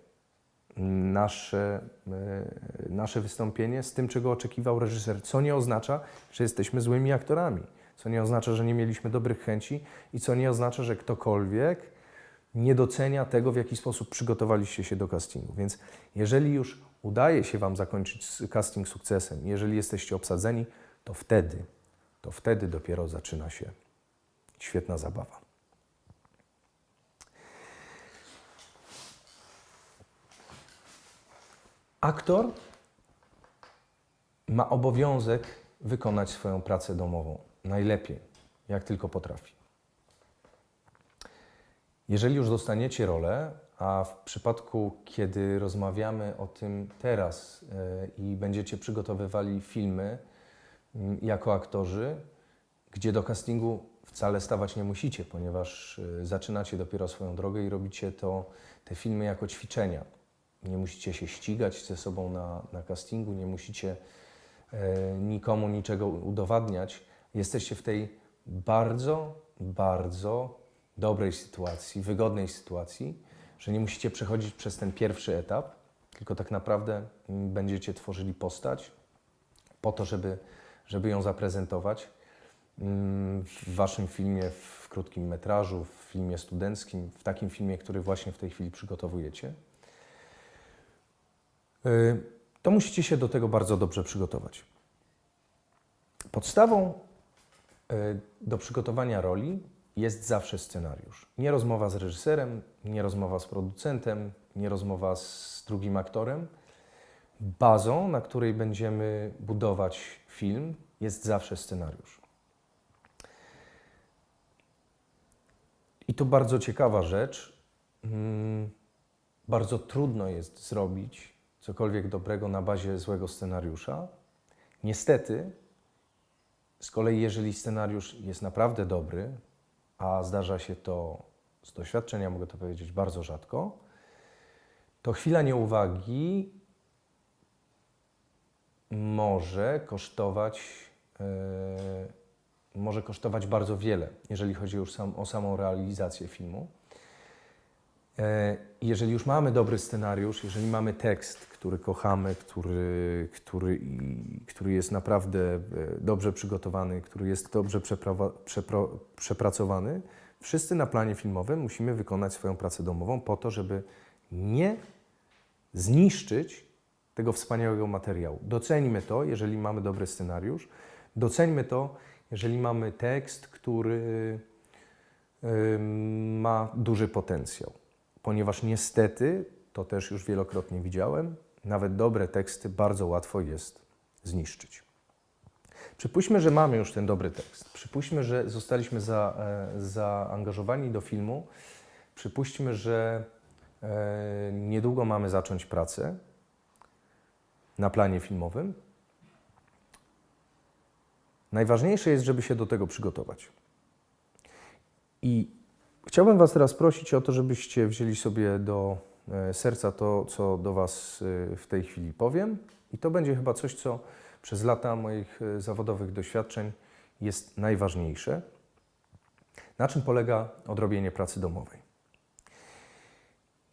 nasze, e, nasze wystąpienie z tym, czego oczekiwał reżyser, co nie oznacza, że jesteśmy złymi aktorami, co nie oznacza, że nie mieliśmy dobrych chęci i co nie oznacza, że ktokolwiek nie docenia tego, w jaki sposób przygotowaliście się do castingu. Więc jeżeli już udaje się Wam zakończyć casting sukcesem, jeżeli jesteście obsadzeni, to wtedy, to wtedy dopiero zaczyna się świetna zabawa. Aktor ma obowiązek wykonać swoją pracę domową najlepiej, jak tylko potrafi. Jeżeli już dostaniecie rolę, a w przypadku, kiedy rozmawiamy o tym teraz e, i będziecie przygotowywali filmy mm, jako aktorzy, gdzie do castingu wcale stawać nie musicie, ponieważ e, zaczynacie dopiero swoją drogę i robicie to, te filmy jako ćwiczenia. Nie musicie się ścigać ze sobą na, na castingu, nie musicie e, nikomu niczego udowadniać. Jesteście w tej bardzo, bardzo dobrej sytuacji, wygodnej sytuacji, że nie musicie przechodzić przez ten pierwszy etap, tylko tak naprawdę będziecie tworzyli postać po to, żeby, żeby ją zaprezentować mm, w Waszym filmie, w krótkim metrażu, w filmie studenckim, w takim filmie, który właśnie w tej chwili przygotowujecie. Y, to musicie się do tego bardzo dobrze przygotować. Podstawą y, do przygotowania roli jest zawsze scenariusz. Nie rozmowa z reżyserem, nie rozmowa z producentem, nie rozmowa z drugim aktorem. Bazą, na której będziemy budować film, jest zawsze scenariusz. I to bardzo ciekawa rzecz. Hmm, bardzo trudno jest zrobić cokolwiek dobrego na bazie złego scenariusza. Niestety, z kolei, jeżeli scenariusz jest naprawdę dobry, a zdarza się to z doświadczenia, mogę to powiedzieć, bardzo rzadko, to chwila nieuwagi może kosztować, yy, może kosztować bardzo wiele, jeżeli chodzi już sam, o samą realizację filmu. E, Jeżeli już mamy dobry scenariusz, jeżeli mamy tekst, który kochamy, który, który, który jest naprawdę e, dobrze przygotowany, który jest dobrze przepracowany, wszyscy na planie filmowym musimy wykonać swoją pracę domową po to, żeby nie zniszczyć tego wspaniałego materiału. Doceńmy to, jeżeli mamy dobry scenariusz. Doceńmy to, jeżeli mamy tekst, który ma duży potencjał. Ponieważ niestety, to też już wielokrotnie widziałem, nawet dobre teksty bardzo łatwo jest zniszczyć. Przypuśćmy, że mamy już ten dobry tekst. Przypuśćmy, że zostaliśmy za, e, zaangażowani do filmu. Przypuśćmy, że e, niedługo mamy zacząć pracę na planie filmowym. Najważniejsze jest, żeby się do tego przygotować. I chciałbym Was teraz prosić o to, żebyście wzięli sobie do e, serca to, co do Was e, w tej chwili powiem. I to będzie chyba coś, co przez lata moich e, zawodowych doświadczeń jest najważniejsze. Na czym polega odrobienie pracy domowej?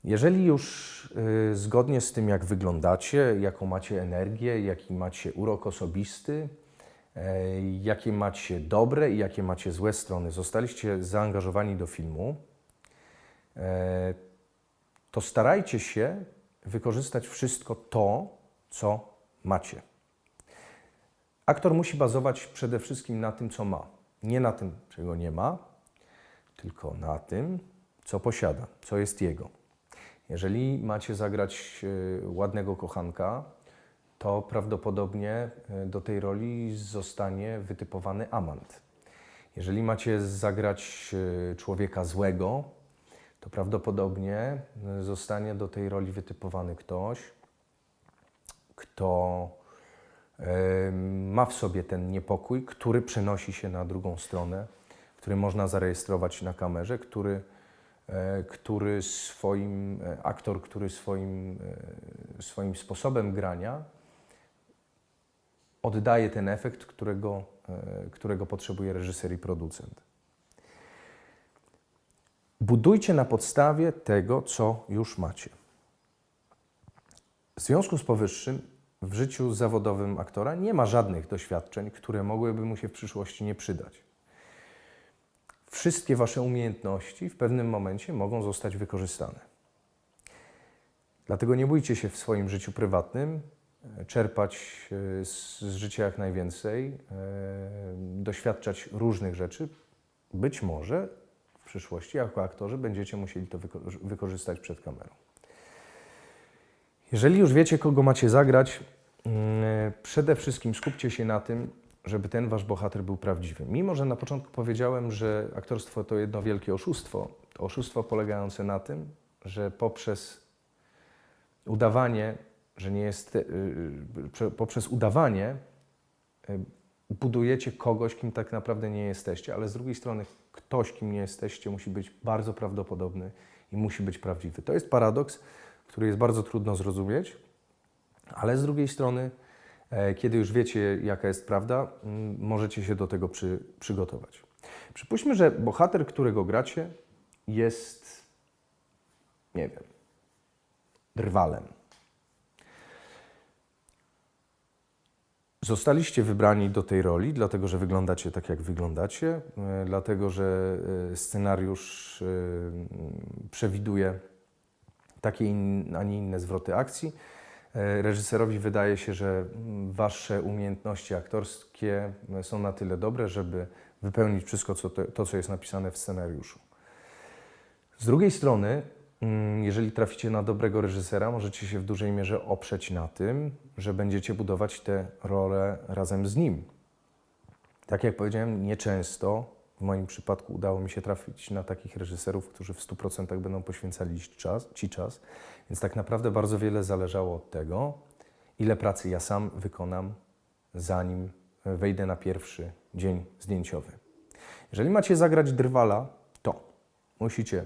Jeżeli już y, zgodnie z tym, jak wyglądacie, jaką macie energię, jaki macie urok osobisty, e, jakie macie dobre i jakie macie złe strony, zostaliście zaangażowani do filmu, e, to starajcie się wykorzystać wszystko to, co macie. Aktor musi bazować przede wszystkim na tym, co ma. Nie na tym, czego nie ma, tylko na tym, co posiada, co jest jego. Jeżeli macie zagrać y, ładnego kochanka, to prawdopodobnie y, do tej roli zostanie wytypowany amant. Jeżeli macie zagrać y, człowieka złego, to prawdopodobnie zostanie do tej roli wytypowany ktoś, kto ma w sobie ten niepokój, który przenosi się na drugą stronę, który można zarejestrować na kamerze, który e, który swoim, e, aktor, który swoim, e, swoim sposobem grania oddaje ten efekt, którego, którego potrzebuje reżyser i producent. Budujcie na podstawie tego, co już macie. W związku z powyższym w życiu zawodowym aktora nie ma żadnych doświadczeń, które mogłyby mu się w przyszłości nie przydać wszystkie Wasze umiejętności w pewnym momencie mogą zostać wykorzystane. Dlatego nie bójcie się w swoim życiu prywatnym e, czerpać e, z, życia jak najwięcej, e, doświadczać różnych rzeczy. Być może w przyszłości jako aktorzy będziecie musieli to wyko- wykorzystać przed kamerą. Jeżeli już wiecie, kogo macie zagrać, mm, przede wszystkim skupcie się na tym, żeby ten wasz bohater był prawdziwy. Mimo, że na początku powiedziałem, że aktorstwo to jedno wielkie oszustwo, to oszustwo polegające na tym, że poprzez udawanie, że nie jest, y, y, prze- poprzez udawanie y, budujecie kogoś, kim tak naprawdę nie jesteście, ale z drugiej strony ktoś, kim nie jesteście, musi być bardzo prawdopodobny i musi być prawdziwy. To jest paradoks, który jest bardzo trudno zrozumieć, ale z drugiej strony, e, kiedy już wiecie, jaka jest prawda, możecie się do tego przy, przygotować. Przypuśćmy, że bohater, którego gracie, jest, nie wiem, drwalem. Zostaliście wybrani do tej roli, dlatego że wyglądacie tak, jak wyglądacie, e, dlatego że e, scenariusz przewiduje takie, a nie inne zwroty akcji. E, Reżyserowi wydaje się, że mm, wasze umiejętności aktorskie e, są na tyle dobre, żeby wypełnić wszystko co to, to, co jest napisane w scenariuszu. Z drugiej strony, mm, jeżeli traficie na dobrego reżysera, możecie się w dużej mierze oprzeć na tym, że będziecie budować tę rolę razem z nim. Tak jak powiedziałem, nieczęsto w moim przypadku udało mi się trafić na takich reżyserów, którzy w 100% będą poświęcali czas, ci czas, więc tak naprawdę bardzo wiele zależało od tego, ile pracy ja sam wykonam, zanim wejdę na pierwszy dzień zdjęciowy. Jeżeli macie zagrać drwala, to musicie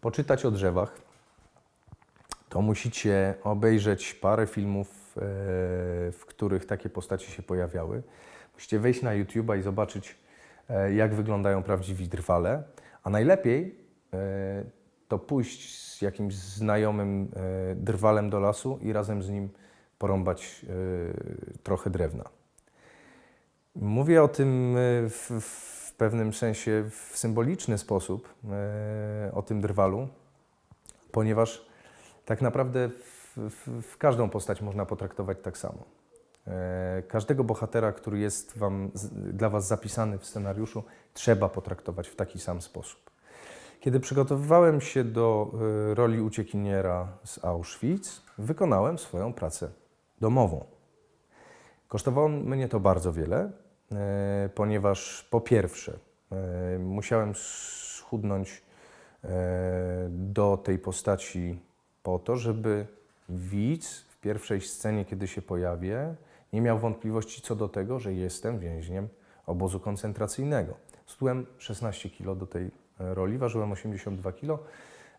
poczytać o drzewach, to musicie obejrzeć parę filmów, e, w których takie postacie się pojawiały. Musicie wejść na YouTube'a i zobaczyć, e, jak wyglądają prawdziwi drwale, a najlepiej e, to pójść z jakimś znajomym e, drwalem do lasu i razem z nim porąbać e, trochę drewna. Mówię o tym e, w, w pewnym sensie w symboliczny sposób, e, o tym drwalu, ponieważ tak naprawdę w, w, w każdą postać można potraktować tak samo. E, Każdego bohatera, który jest wam, dla Was zapisany w scenariuszu, trzeba potraktować w taki sam sposób. Kiedy przygotowywałem się do e, roli uciekiniera z Auschwitz, wykonałem swoją pracę domową. Kosztowało mnie to bardzo wiele, e, ponieważ po pierwsze musiałem schudnąć do tej postaci po to, żeby widz w pierwszej scenie, kiedy się pojawię, nie miał wątpliwości co do tego, że jestem więźniem obozu koncentracyjnego. Stułem 16 kg do tej e, roli, ważyłem 82 kg.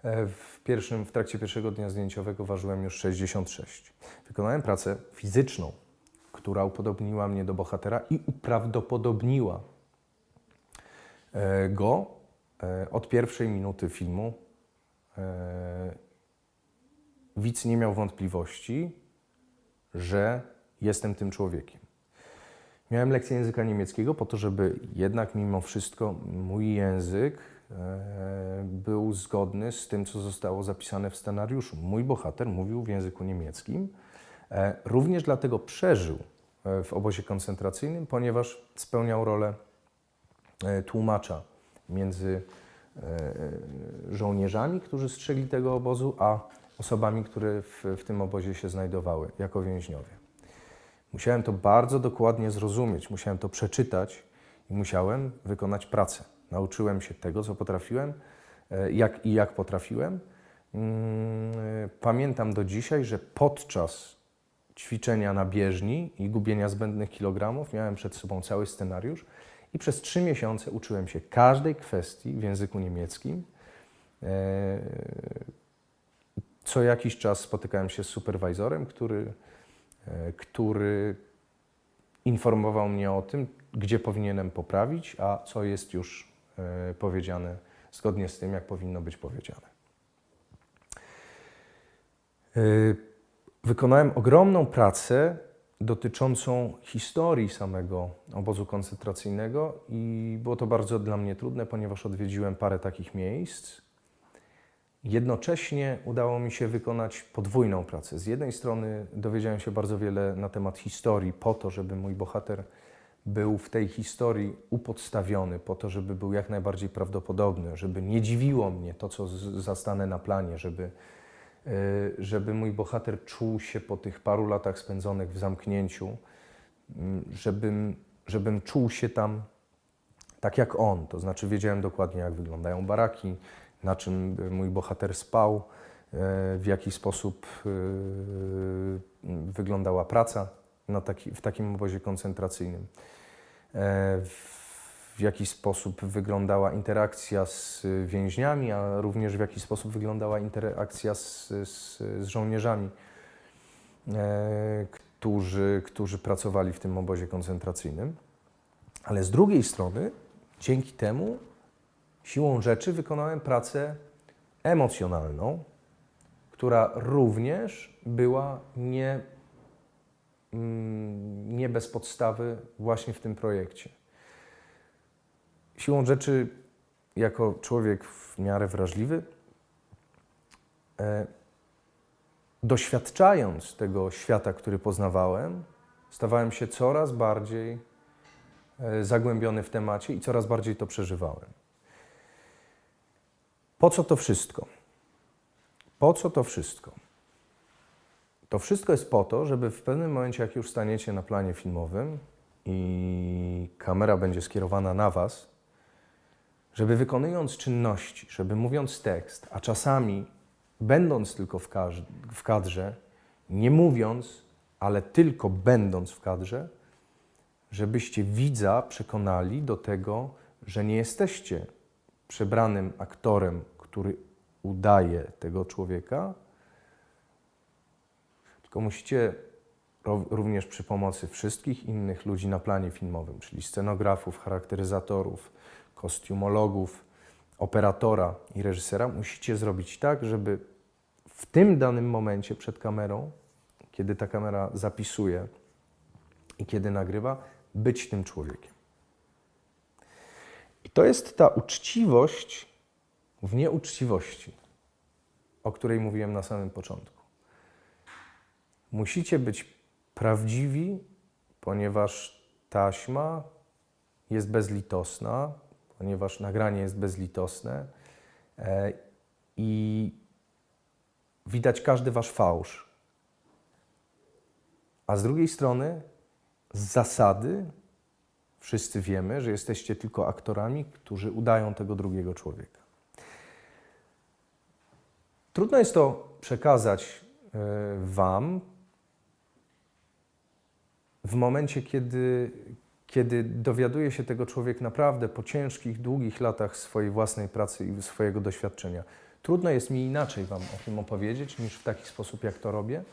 E, W, pierwszym, w trakcie pierwszego dnia zdjęciowego ważyłem już 66. Wykonałem pracę fizyczną, która upodobniła mnie do bohatera i uprawdopodobniła e, go od pierwszej minuty filmu. Widz nie miał wątpliwości, że jestem tym człowiekiem. Miałem lekcję języka niemieckiego po to, żeby jednak mimo wszystko mój język e, był zgodny z tym, co zostało zapisane w scenariuszu. Mój bohater mówił w języku niemieckim. E, również dlatego przeżył e, w obozie koncentracyjnym, ponieważ spełniał rolę tłumacza między żołnierzami, którzy strzegli tego obozu, a osobami, które w, w tym obozie się znajdowały jako więźniowie. Musiałem to bardzo dokładnie zrozumieć, musiałem to przeczytać i musiałem wykonać pracę. Nauczyłem się tego, co potrafiłem e, jak i jak potrafiłem. Mm, e, Pamiętam do dzisiaj, że podczas ćwiczenia na bieżni i gubienia zbędnych kilogramów miałem przed sobą cały scenariusz i przez trzy miesiące uczyłem się każdej kwestii w języku niemieckim. E, Co jakiś czas spotykałem się z superwajzorem, który, który informował mnie o tym, gdzie powinienem poprawić, a co jest już e, powiedziane zgodnie z tym, jak powinno być powiedziane. E, Wykonałem ogromną pracę dotyczącą historii samego obozu koncentracyjnego i było to bardzo dla mnie trudne, ponieważ odwiedziłem parę takich miejsc. Jednocześnie udało mi się wykonać podwójną pracę. Z jednej strony dowiedziałem się bardzo wiele na temat historii, po to, żeby mój bohater był w tej historii upodstawiony, po to, żeby był jak najbardziej prawdopodobny, żeby nie dziwiło mnie to, co zastanę na planie, żeby, e, żeby mój bohater czuł się po tych paru latach spędzonych w zamknięciu, żebym, żebym czuł się tam tak jak on. To znaczy wiedziałem dokładnie, jak wyglądają baraki, na czym mój bohater spał, e, w jaki sposób y, wyglądała praca taki, w takim obozie koncentracyjnym, e, w jaki sposób wyglądała interakcja z więźniami, a również w jaki sposób wyglądała interakcja z, z, z żołnierzami, e, którzy, którzy pracowali w tym obozie koncentracyjnym. Ale z drugiej strony, dzięki temu, siłą rzeczy wykonałem pracę emocjonalną, która również była nie, mm, nie bez podstawy właśnie w tym projekcie. Siłą rzeczy, jako człowiek w miarę wrażliwy, e, doświadczając tego świata, który poznawałem, stawałem się coraz bardziej e, zagłębiony w temacie i coraz bardziej to przeżywałem. Po co to wszystko? Po co to wszystko? To wszystko jest po to, żeby w pewnym momencie, jak już staniecie na planie filmowym i kamera będzie skierowana na Was, żeby wykonując czynności, żeby mówiąc tekst, a czasami będąc tylko w, kadrze, nie mówiąc, ale tylko będąc w kadrze, żebyście widza przekonali do tego, że nie jesteście przebranym aktorem, który udaje tego człowieka, tylko musicie również przy pomocy wszystkich innych ludzi na planie filmowym, czyli scenografów, charakteryzatorów, kostiumologów, operatora i reżysera, musicie zrobić tak, żeby w tym danym momencie przed kamerą, kiedy ta kamera zapisuje i kiedy nagrywa, być tym człowiekiem. I to jest ta uczciwość w nieuczciwości, o której mówiłem na samym początku. Musicie być prawdziwi, ponieważ taśma jest bezlitosna, ponieważ nagranie jest bezlitosne e, i widać każdy wasz fałsz. A z drugiej strony, z zasady, wszyscy wiemy, że jesteście tylko aktorami, którzy udają tego drugiego człowieka. Trudno jest to przekazać e, Wam w momencie, kiedy, kiedy dowiaduje się tego człowiek naprawdę po ciężkich, długich latach swojej własnej pracy i swojego doświadczenia. Trudno jest mi inaczej Wam o tym opowiedzieć, niż w taki sposób, jak to robię.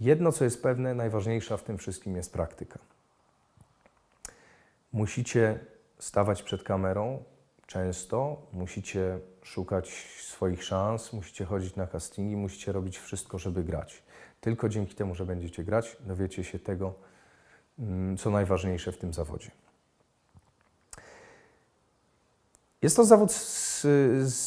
Jedno, co jest pewne, najważniejsza w tym wszystkim jest praktyka. Musicie stawać przed kamerą często, musicie szukać swoich szans, musicie chodzić na castingi, musicie robić wszystko, żeby grać. Tylko dzięki temu, że będziecie grać, dowiecie się tego, mm, co najważniejsze w tym zawodzie. Jest to zawód z,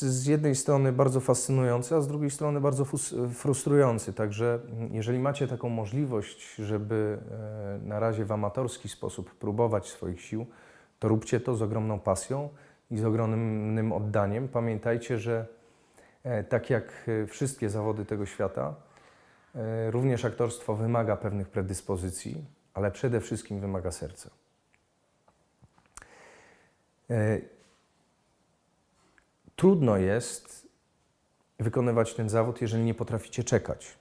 z, jednej strony bardzo fascynujący, a z drugiej strony bardzo frustrujący. Także mm, jeżeli macie taką możliwość, żeby e, na razie w amatorski sposób próbować swoich sił, to róbcie to z ogromną pasją i z ogromnym oddaniem. Pamiętajcie, że e, tak jak e, wszystkie zawody tego świata, również aktorstwo wymaga pewnych predyspozycji, ale przede wszystkim wymaga serca. Trudno jest wykonywać ten zawód, jeżeli nie potraficie czekać.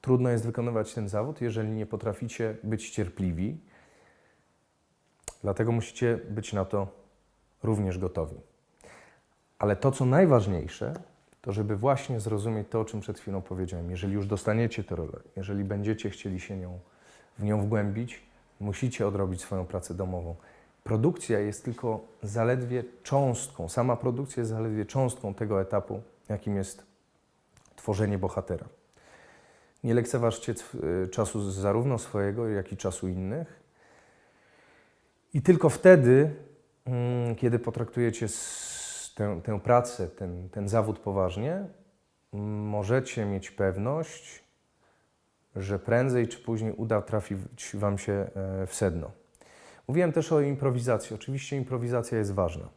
Trudno jest wykonywać ten zawód, jeżeli nie potraficie być cierpliwi. Dlatego musicie być na to również gotowi. Ale to, co najważniejsze, to żeby właśnie zrozumieć to, o czym przed chwilą powiedziałem. Jeżeli już dostaniecie tę rolę, jeżeli będziecie chcieli się nią, w nią wgłębić, musicie odrobić swoją pracę domową. Produkcja jest tylko zaledwie cząstką, sama produkcja jest zaledwie cząstką tego etapu, jakim jest tworzenie bohatera. Nie lekceważcie y, czasu zarówno swojego, jak i czasu innych. I tylko wtedy, kiedy potraktujecie tę, tę pracę, ten, ten zawód poważnie, możecie mieć pewność, że prędzej czy później uda trafić Wam się e, w sedno. Mówiłem też o improwizacji. Oczywiście improwizacja jest ważna.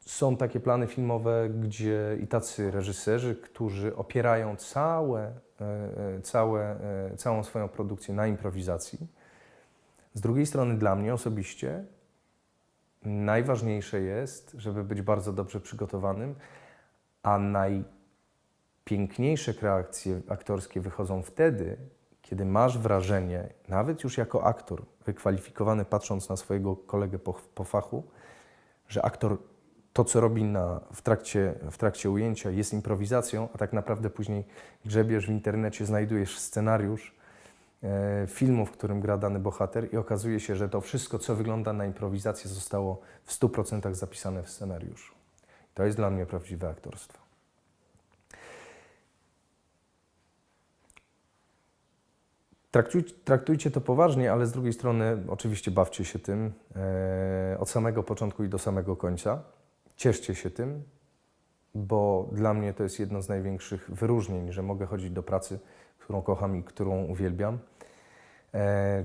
Są takie plany filmowe, gdzie i tacy reżyserzy, którzy opierają całe, e, e, całe, całą swoją produkcję na improwizacji. Z drugiej strony, dla mnie osobiście, najważniejsze jest, żeby być bardzo dobrze przygotowanym, a najpiękniejsze kreacje aktorskie wychodzą wtedy, kiedy masz wrażenie, nawet już jako aktor wykwalifikowany, patrząc na swojego kolegę po, po fachu, że aktor to, co robi na, w, trakcie, w trakcie ujęcia, jest improwizacją, a tak naprawdę później grzebiesz w internecie, znajdujesz scenariusz filmu, w którym gra dany bohater i okazuje się, że to wszystko, co wygląda na improwizację, zostało w 100% zapisane w scenariuszu. To jest dla mnie prawdziwe aktorstwo. Traktujcie, traktujcie to poważnie, ale z drugiej strony oczywiście bawcie się tym e, od samego początku i do samego końca. Cieszcie się tym, bo dla mnie to jest jedno z największych wyróżnień, że mogę chodzić do pracy, którą kocham i którą uwielbiam. E,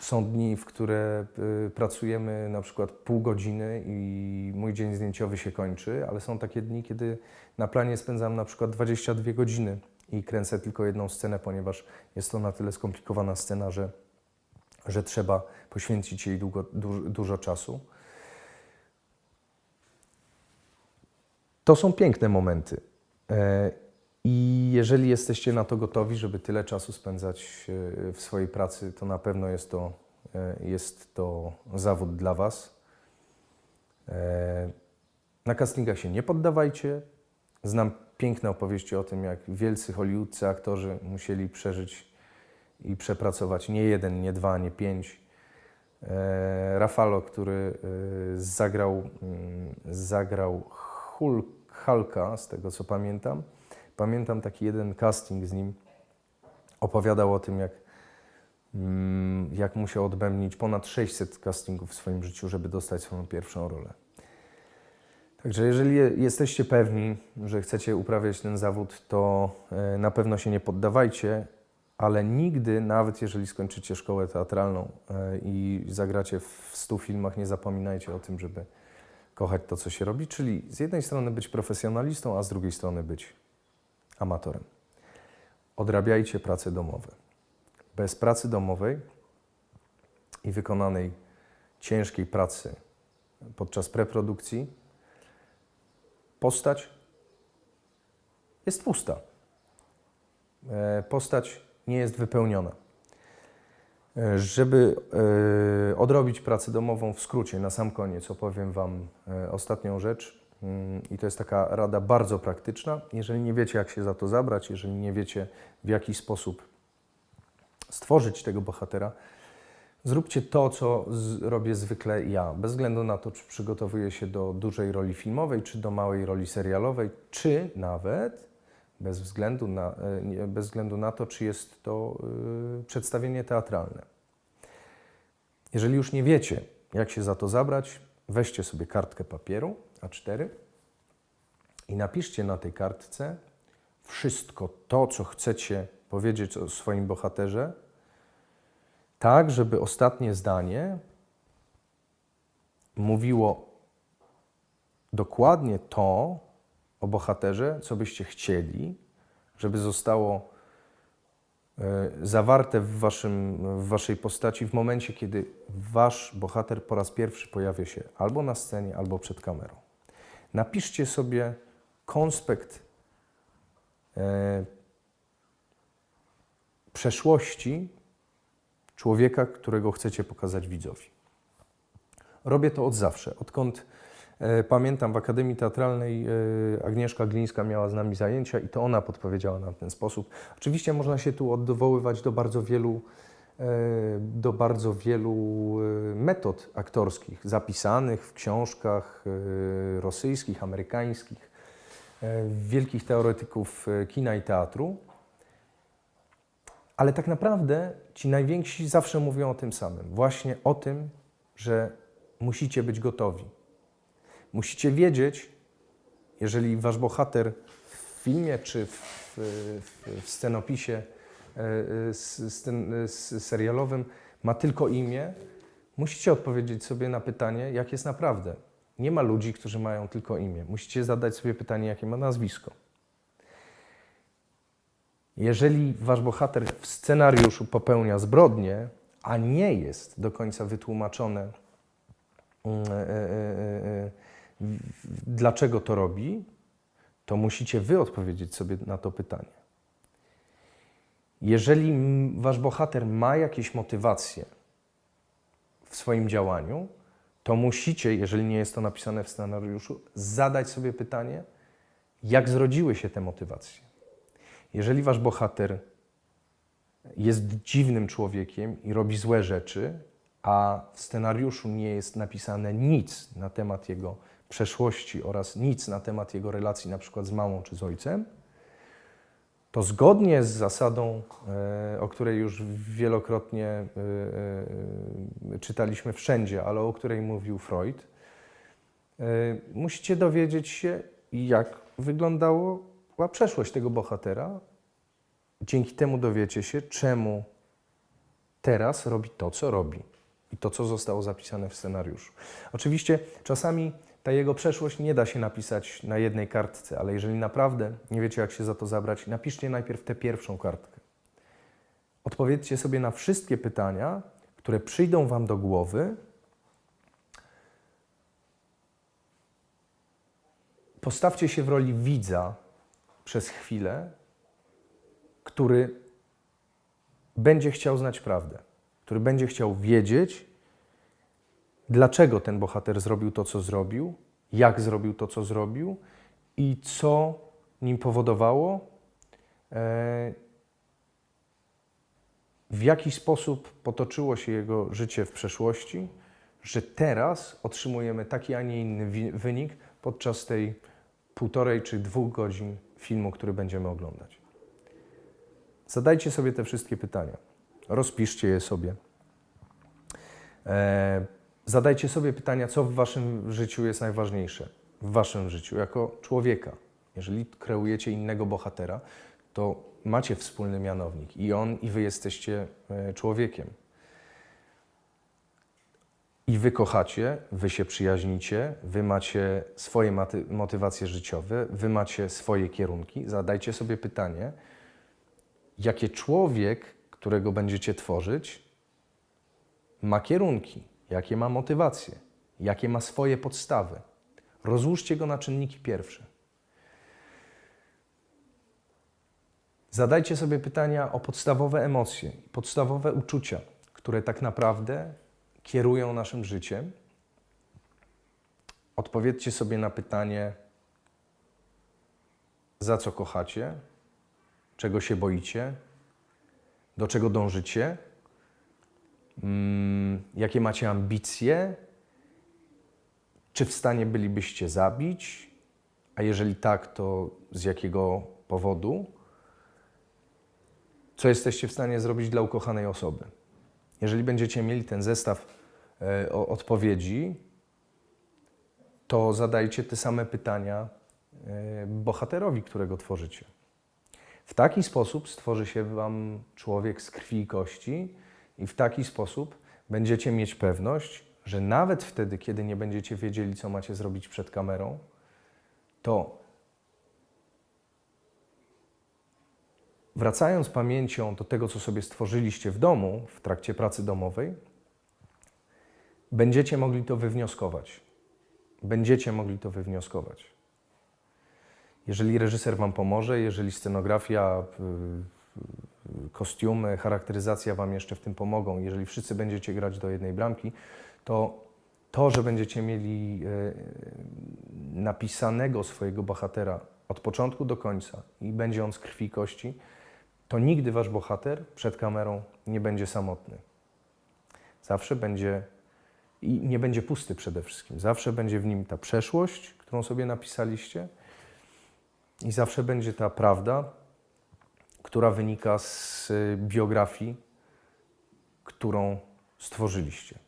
są dni, w które y, pracujemy na przykład pół godziny i mój dzień zdjęciowy się kończy, ale są takie dni, kiedy na planie spędzam na przykład 22 godziny i kręcę tylko jedną scenę, ponieważ jest to na tyle skomplikowana scena, że, że trzeba poświęcić jej długo, du, dużo czasu. To są piękne momenty. E, I jeżeli jesteście na to gotowi, żeby tyle czasu spędzać e, w swojej pracy, to na pewno jest to, e, jest to zawód dla Was. Na castingach się nie poddawajcie. Znam piękne opowieści o tym, jak wielcy hollywoodcy aktorzy musieli przeżyć i przepracować nie jeden, nie dwa, nie pięć E, Rafalo, który e, zagrał, mm, zagrał Hulk, Hulka, z tego co pamiętam. Pamiętam taki jeden casting z nim. Opowiadał o tym, jak, mm, jak musiał odbębnić ponad 600 castingów w swoim życiu, żeby dostać swoją pierwszą rolę. Także jeżeli je- jesteście pewni, że chcecie uprawiać ten zawód, to e, na pewno się nie poddawajcie, ale nigdy, nawet jeżeli skończycie szkołę teatralną e, i zagracie w 100 filmach, nie zapominajcie o tym, żeby kochać to, co się robi, czyli z jednej strony być profesjonalistą, a z drugiej strony być amatorem. Odrabiajcie prace domowe. Bez pracy domowej i wykonanej ciężkiej pracy podczas preprodukcji postać jest pusta. E, Postać nie jest wypełniona. E, Żeby e, odrobić pracę domową w skrócie, na sam koniec opowiem Wam ostatnią rzecz. Mm, I to jest taka rada bardzo praktyczna. Jeżeli nie wiecie, jak się za to zabrać, jeżeli nie wiecie, w jaki sposób stworzyć tego bohatera, zróbcie to, co robię zwykle ja. Bez względu na to, czy przygotowuję się do dużej roli filmowej, czy do małej roli serialowej, czy nawet bez względu na, e, bez względu na to, czy jest to y, przedstawienie teatralne. Jeżeli już nie wiecie, jak się za to zabrać, weźcie sobie kartkę papieru A4 i napiszcie na tej kartce wszystko to, co chcecie powiedzieć o swoim bohaterze, tak, żeby ostatnie zdanie mówiło dokładnie to o bohaterze, co byście chcieli, żeby zostało e, zawarte w, waszym, w waszej postaci w momencie, kiedy wasz bohater po raz pierwszy pojawia się albo na scenie, albo przed kamerą. Napiszcie sobie konspekt e, przeszłości człowieka, którego chcecie pokazać widzowi. Robię to od zawsze. Odkąd e, pamiętam w Akademii Teatralnej e, Agnieszka Glińska miała z nami zajęcia i to ona podpowiedziała nam ten sposób. Oczywiście można się tu odwoływać do bardzo wielu, do bardzo wielu e, metod aktorskich zapisanych w książkach e, rosyjskich, amerykańskich, e, wielkich teoretyków e, kina i teatru. Ale tak naprawdę ci najwięksi zawsze mówią o tym samym. Właśnie o tym, że musicie być gotowi. Musicie wiedzieć, jeżeli wasz bohater w filmie czy w, w, w scenopisie e, s- scen- e, s- serialowym ma tylko imię, musicie odpowiedzieć sobie na pytanie, jak jest naprawdę. Nie ma ludzi, którzy mają tylko imię. Musicie zadać sobie pytanie, jakie ma nazwisko. Jeżeli wasz bohater w scenariuszu popełnia zbrodnię, a nie jest do końca wytłumaczone, mm, e, dlaczego to robi, to musicie wy odpowiedzieć sobie na to pytanie. Jeżeli wasz bohater ma jakieś motywacje w swoim działaniu, to musicie, jeżeli nie jest to napisane w scenariuszu, zadać sobie pytanie, jak zrodziły się te motywacje. Jeżeli wasz bohater jest dziwnym człowiekiem i robi złe rzeczy, a w scenariuszu nie jest napisane nic na temat jego przeszłości oraz nic na temat jego relacji na przykład z mamą czy z ojcem, to zgodnie z zasadą, e, o której już wielokrotnie e, e, czytaliśmy wszędzie, ale o której mówił Freud, musicie dowiedzieć się, jak wyglądała przeszłość tego bohatera. Dzięki temu dowiecie się, czemu teraz robi to, co robi i to, co zostało zapisane w scenariuszu. Oczywiście czasami ta jego przeszłość nie da się napisać na jednej kartce, ale jeżeli naprawdę nie wiecie, jak się za to zabrać, napiszcie najpierw tę pierwszą kartkę. Odpowiedzcie sobie na wszystkie pytania, które przyjdą Wam do głowy. Postawcie się w roli widza przez chwilę, który będzie chciał znać prawdę, który będzie chciał wiedzieć, dlaczego ten bohater zrobił to, co zrobił, jak zrobił to, co zrobił i co nim powodowało, e, w jaki sposób potoczyło się jego życie w przeszłości, że teraz otrzymujemy taki, a nie inny wynik podczas tej półtorej czy dwóch godzin filmu, który będziemy oglądać. Zadajcie sobie te wszystkie pytania. Rozpiszcie je sobie. E, zadajcie sobie pytania, co w waszym życiu jest najważniejsze. W waszym życiu, jako człowieka. Jeżeli kreujecie innego bohatera, to macie wspólny mianownik. I on, i wy jesteście e, człowiekiem. I wy kochacie, wy się przyjaźnicie, wy macie swoje motywacje życiowe, wy macie swoje kierunki. Zadajcie sobie pytanie, jakie człowiek, którego będziecie tworzyć, ma kierunki, jakie ma motywacje, jakie ma swoje podstawy. Rozłóżcie go na czynniki pierwsze. Zadajcie sobie pytania o podstawowe emocje, podstawowe uczucia, które tak naprawdę kierują naszym życiem. Odpowiedzcie sobie na pytanie, za co kochacie, czego się boicie, do czego dążycie, jakie macie ambicje, czy w stanie bylibyście zabić, a jeżeli tak, to z jakiego powodu, co jesteście w stanie zrobić dla ukochanej osoby. Jeżeli będziecie mieli ten zestaw e, odpowiedzi, to zadajcie te same pytania e, bohaterowi, którego tworzycie. W taki sposób stworzy się Wam człowiek z krwi i kości, i w taki sposób będziecie mieć pewność, że nawet wtedy, kiedy nie będziecie wiedzieli, co macie zrobić przed kamerą, to wracając pamięcią do tego, co sobie stworzyliście w domu w trakcie pracy domowej, będziecie mogli to wywnioskować. Będziecie mogli to wywnioskować. Jeżeli reżyser Wam pomoże, jeżeli scenografia, y, y, kostiumy, charakteryzacja Wam jeszcze w tym pomogą, jeżeli wszyscy będziecie grać do jednej bramki, to to, że będziecie mieli y, napisanego swojego bohatera od początku do końca i będzie on z krwi i kości, to nigdy Wasz bohater przed kamerą nie będzie samotny. Zawsze będzie i nie będzie pusty przede wszystkim. Zawsze będzie w nim ta przeszłość, którą sobie napisaliście, i zawsze będzie ta prawda, która wynika z y, biografii, którą stworzyliście.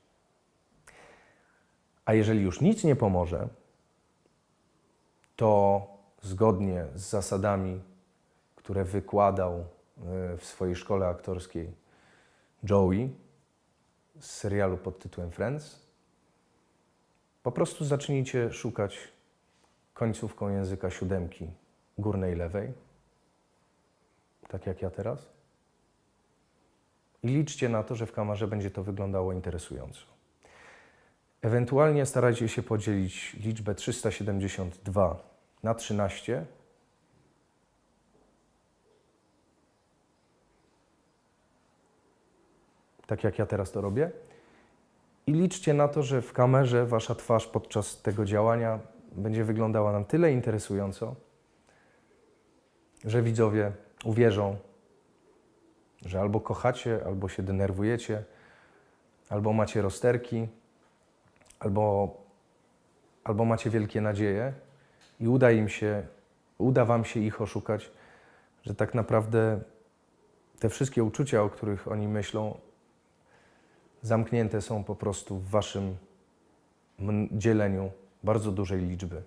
A jeżeli już nic nie pomoże, to zgodnie z zasadami, które wykładał y, w swojej szkole aktorskiej Joey z serialu pod tytułem Friends, po prostu zacznijcie szukać końcówką języka siódemki górnej lewej, tak jak ja teraz. I liczcie na to, że w kamerze będzie to wyglądało interesująco. Ewentualnie starajcie się podzielić liczbę 372 na 13. Tak jak ja teraz to robię. I liczcie na to, że w kamerze wasza twarz podczas tego działania będzie wyglądała nam tyle interesująco, że widzowie uwierzą, że albo kochacie, albo się denerwujecie, albo macie rozterki, albo, albo macie wielkie nadzieje i uda im się, uda wam się ich oszukać, że tak naprawdę te wszystkie uczucia, o których oni myślą, zamknięte są po prostu w waszym dzieleniu bardzo dużej liczby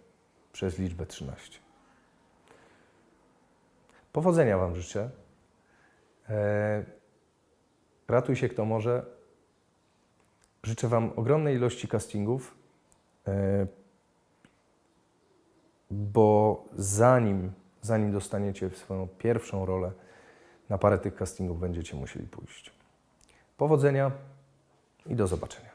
przez liczbę 13. Powodzenia Wam życzę. E, ratuj się kto może. Życzę Wam ogromnej ilości castingów, e, bo zanim, zanim dostaniecie swoją pierwszą rolę, na parę tych castingów będziecie musieli pójść. Powodzenia i do zobaczenia.